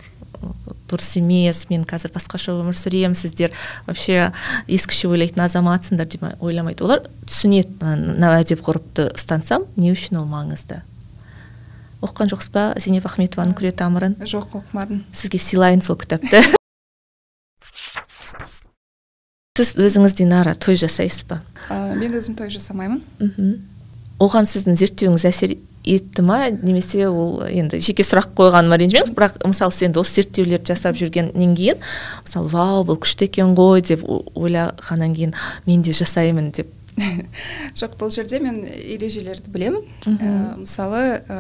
дұрыс емес мен қазір басқаша өмір сүремін сіздер вообще ескіше ойлайтын азаматсыңдар деп ойламайды. Олар түсінеді мына әдеп ғұрыпты ұстансам не үшін ол маңызды? Оқыған жоқсыз ба зейнеп ахметованың күре тамырын жоқ оқымадым. Сізге сыйлайын сол кітапты. Сіз өзіңіз динара той жасайсыз ба? Ә, мен өзім той жасамаймын. Мхм. Оған сіздің зерттеуіңіз әсер етті ма? Немесе ол енді жеке сұрақ қойғаныма ренжімеңіз бірақ мысалы сіз енді осы зерттеулерді жасап жүргеннен кейін мысалы вау бұл күшті екен ғой! деп ойлағаннан кейін мен де жасаймын! деп. Жоқ бұл жерде мен ережелерді білемін. Ә, мысалы ә,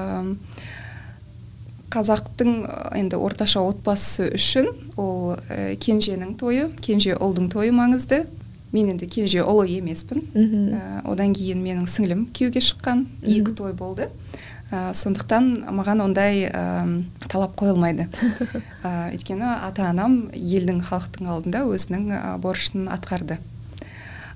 қазақтың енді орташа отбасы үшін ол ә, кенженің тойы кенже ұлдың тойы маңызды. Мен енді кенже ұлы емеспін. Ә, одан кейін менің сіңлім күйеуге шыққан екі той болды. Ә, сондықтан маған ондай ә, талап қойылмайды. Ә, өйткені ата анам елдің халықтың алдында өзінің ә, борышын атқарды.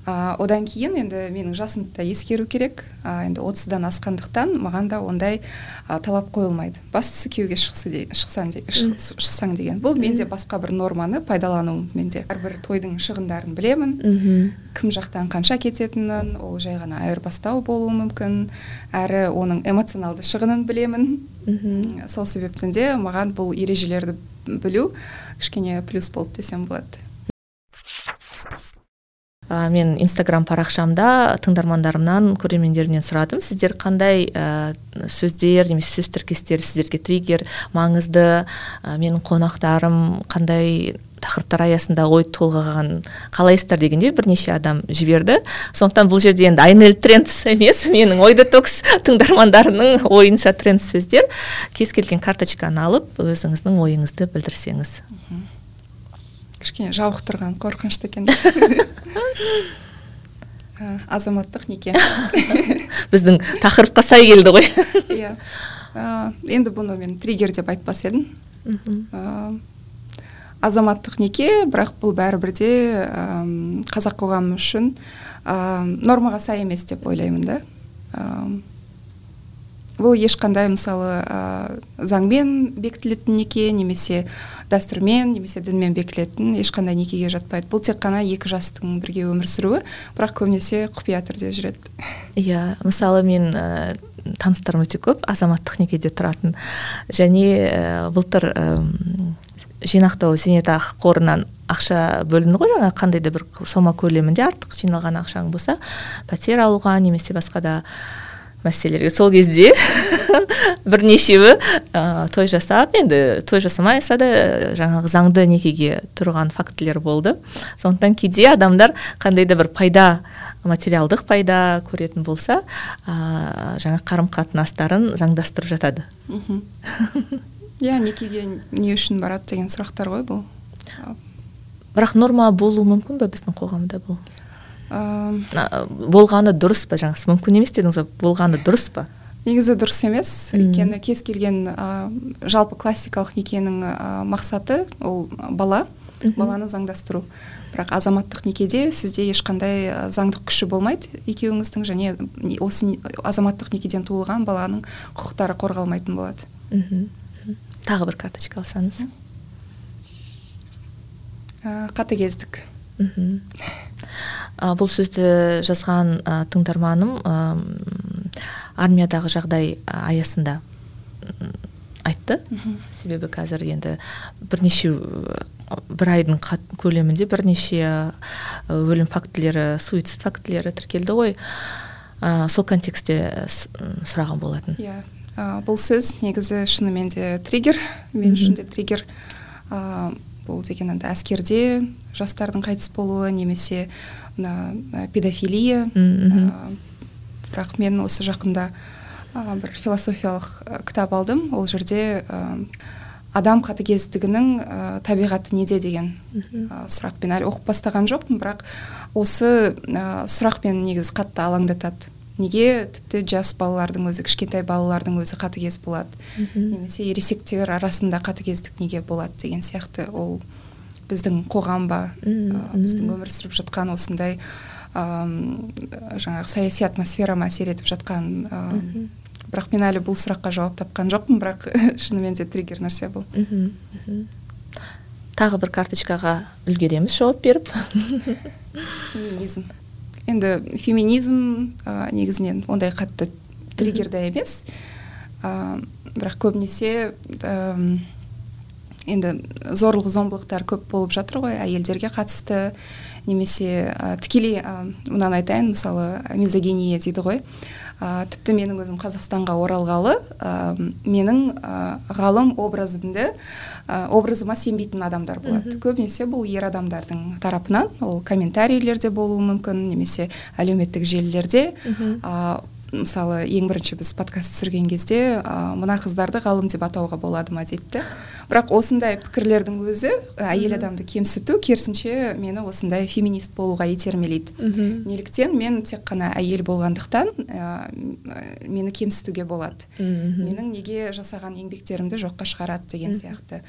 Ә, одан кейін енді менің жасымды да ескеру керек. Ә, енді отыздан асқандықтан маған да ондай ә, талап қойылмайды. Бастысы күйеуге шықсы де, шықсаң, де, шықсаң деген. Бұл менде басқа бір норманы пайдалану менде. Әрбір тойдың шығындарын білемін. Кім жақтан қанша кететінін ол жай ғана айырбастау болуы мүмкін. Әрі оның эмоционалды шығынын білемін. Мхм сол себептен де маған бұл ережелерді білу кішкене плюс болды десем болады. Ә, мен инстаграм парақшамда тыңдармандарымнан көрермендерімнен сұрадым. Сіздер қандай ә, сөздер немесе сөз тіркестер сіздерге триггер маңызды? Ә, менің қонақтарым қандай тақырыптар аясында ой толғаған? Қалайсыздар? дегенде бірнеше адам жіберді. Сондықтан бұл жерде енді айнель тренд емес менің ой детокс тыңдармандарының ойынша тренд сөздер. Кез келген карточканы алып өзіңіздің ойыңызды білдірсеңіз. Кішкене жабықтырған қорқынышты екен азаматтық неке. Біздің тақырыпқа сай келді ғой. Иә. Енді бұны мен триггер деп айтпас едім. Азаматтық неке бірақ бұл бәрібір де қазақ қоғамы үшін нормаға сай емес деп ойлаймын да. Бұл ешқандай мысалы ә, заңмен бекітілетін неке немесе дәстүрмен немесе дінмен бекітілетін ешқандай некеге жатпайды. Бұл тек қана екі жастың бірге өмір сүруі бірақ көбінесе құпия түрде жүреді. Иә мысалы мен ә, таныстарым өте көп азаматтық некеде тұратын. Және ә, былтыр ә, жинақтау зейнетақы қорынан ақша бөлінді ғой жаңа қандай да бір сома көлемінде артық жиналған ақшаң болса пәтер алуға немесе басқа да мәселелерге. Сол кезде бірнешеуі ә, той жасап енді той жасамайса да жаңағы заңды некеге тұрған фактілер болды. Сондықтан кейде адамдар қандай да бір пайда материалдық пайда көретін болса ә, жаңа қарым қатынастарын заңдастырып жатады. Иә некеге не үшін барады деген сұрақтар ғой бұл. Бірақ норма болуы мүмкін ба біздің қоғамда бұл? Болғаны дұрыс па жаңа мүмкін емес дедіңіз ғой болғаны дұрыс па? Негізі дұрыс емес. Өйткені кез келген ә, жалпы классикалық некенің ә, мақсаты ол бала. Баланы заңдастыру. Бірақ азаматтық некеде сізде ешқандай заңдық күші болмайды екеуіңіздің және осы азаматтық некеден туылған баланың құқықтары қорғалмайтын болады. Мхм. Тағы бір карточка алсаңыз. Ә, қатыгездік. Мхм. Бұл сөзді жазған ә, тыңдарманым ә, армиядағы жағдай аясында айтты. Себебі қазір енді бірнеше бір айдың көлемінде бірнеше өлім фактілері суицид фактілері тіркелді ғой. Ә, сол контекстте сұраған болатын. Иә. Yeah. бұл сөз негізі шынымен де триггер. Мен үшін де триггер. Ә, бұл деген енді әскерде жастардың қайтыс болуы немесе мына педофилия. Бірақ мен осы жақында ә, бір философиялық кітап алдым. Ол жерде ә, адам қатыгездігінің ә, табиғаты неде деген ә, сұрақпен әлі оқып бастаған жоқпын бірақ осы ә, сұрақ мені негізі қатты алаңдатады. Неге тіпті жас балалардың өзі кішкентай балалардың өзі қатыгез болады? Немесе ересектер арасында қатыгездік неге болады деген сияқты ол біздің қоғам ба? Біздің өмір сүріп жатқан осындай ә, жаңағы саяси атмосфера ма әсер етіп жатқан ә, бірақ мен әлі бұл сұраққа жауап тапқан жоқпын бірақ шынымен де триггер нәрсе бұл. Тағы бір карточкаға үлгереміз жауап беріп. енді феминизм ә, негізінен ондай қатты триггер да емес. Ә, бірақ көбінесе енді зорлық зомбылықтар көп болып жатыр ғой әйелдерге қатысты. Немесе ә, тікелей ә, мынаны айтайын мысалы мизогения дейді ғой. Ә, тіпті менің өзім қазақстанға оралғалы ә, менің ә, ғалым образымды ә, образыма сенбейтін адамдар болады. Көбінесе бұл ер адамдардың тарапынан ол комментарийлерде болуы мүмкін немесе әлеуметтік желілерде. Мысалы ең бірінші біз подкаст түсірген кезде ә, мына қыздарды ғалым деп атауға болады ма дейді бірақ осындай пікірлердің өзі әйел адамды кемсіту керісінше мені осындай феминист болуға итермелейді. Неліктен мен тек қана әйел болғандықтан ә, мені кемсітуге болады. Менің неге жасаған еңбектерімді жоққа шығарады деген сияқты.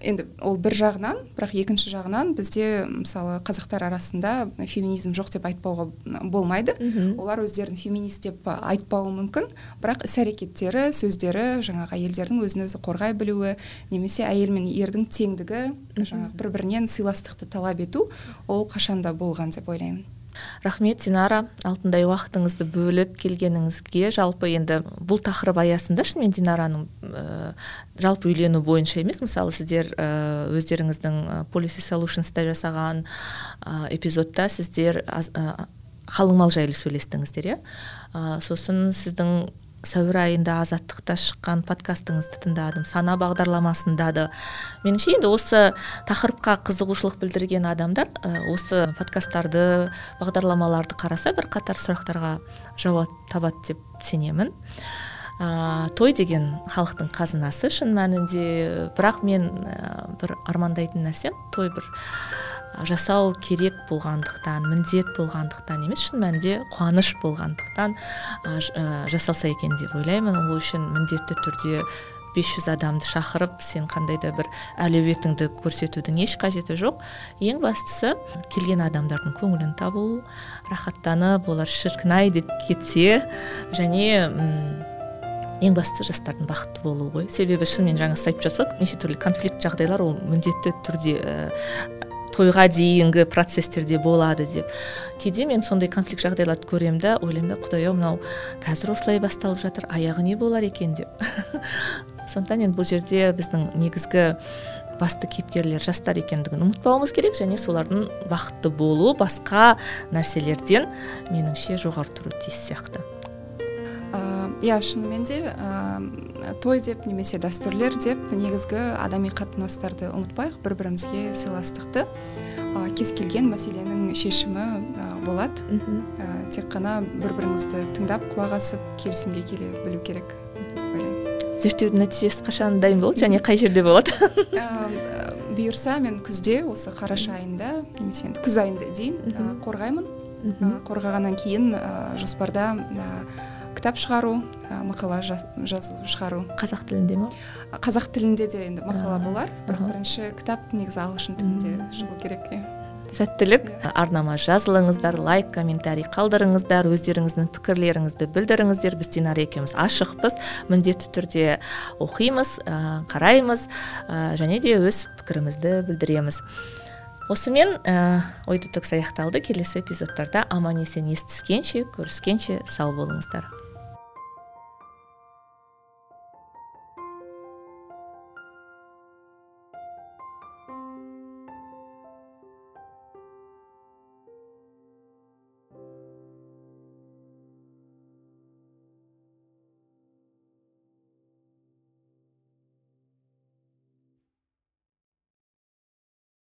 Енді ол бір жағынан бірақ екінші жағынан бізде мысалы қазақтар арасында феминизм жоқ деп айтпауға болмайды. Олар өздерін феминист деп айтпауы мүмкін. Бірақ іс әрекеттері сөздері жаңағы әйелдердің өзін өзі қорғай білуі немесе әйел мен ердің теңдігі жаңағы бір бірінен сыйластықты талап ету ол қашанда болған деп ойлаймын. Рахмет динара. Алтындай уақытыңызды бөліп келгеніңізге жалпы енді бұл тақырып аясында шынымен динараның ә, жалпы үйлену бойынша емес мысалы сіздер ә, өздеріңіздің policy солюшнста жасаған ә, эпизодта сіздер ә, қалыңмал жайлы сөйлестіңіздер иә? Сосын сіздің сәуір айында азаттықта шыққан подкастыңызды тыңдадым сана бағдарламасында да. Меніңше енді осы тақырыпқа қызығушылық білдірген адамдар осы подкасттарды бағдарламаларды қараса бірқатар сұрақтарға жауап табады деп сенемін. Ә, той деген халықтың қазынасы шын мәнінде. Бірақ мен ә, бір армандайтын нәрсем той бір жасау керек болғандықтан міндет болғандықтан емес шын мәнінде қуаныш болғандықтан жасалса екен деп ойлаймын. Ол үшін міндетті түрде 500 адамды шақырып сен қандай да бір әлеуетіңді көрсетудің еш қажеті жоқ. Ең бастысы келген адамдардың көңілін табу рахаттанып олар шіркін ай деп кетсе және ең бастысы жастардың бақытты болуы ғой. Себебі шынымен жаңа сіз айтып жатсыз неше түрлі конфликт жағдайлар ол міндетті түрде тойға дейінгі процестерде болады деп. Кейде мен сондай конфликт жағдайларды көремін да ойлаймын да құдай ау мынау қазір осылай басталып жатыр аяғы не болар екен? деп. Сондықтан енді бұл жерде біздің негізгі басты кейіпкерлер жастар екендігін ұмытпауымыз керек және солардың бақытты болуы басқа нәрселерден меніңше жоғары тұруы тиіс сияқты. Иә шынымен де ә, той деп немесе дәстүрлер деп негізгі адами қатынастарды ұмытпайық бір бірімізге сыйластықты. Ә, кез келген мәселенің шешімі ә, болады. Ә, тек қана бір біріңізді тыңдап құлақ асып келісімге келе білу керек ойлаймын. Зерттеудің нәтижесі қашан дайын болады және қай жерде болады? Бұйырса мен күзде осы қараша айында немесе енді күз айында дейін қорғаймын. Қорғағаннан кейін жоспарда кітап шығару мақала жазу шығару. Қазақ тілінде ма? Қазақ тілінде де енді мақала болар бірақ бірінші кітап негізі ағылшын тілінде шығу керек иә. Сәттілік. Арнама жазылыңыздар лайк комментарий қалдырыңыздар өздеріңіздің пікірлеріңізді білдіріңіздер. Біз динара екеуміз ашықпыз міндетті түрде оқимыз ә, қараймыз ә, және де өз пікірімізді білдіреміз. Осымен ә, ой детокс аяқталды келесі эпизодтарда аман есен естіскенше көріскенше сау болыңыздар.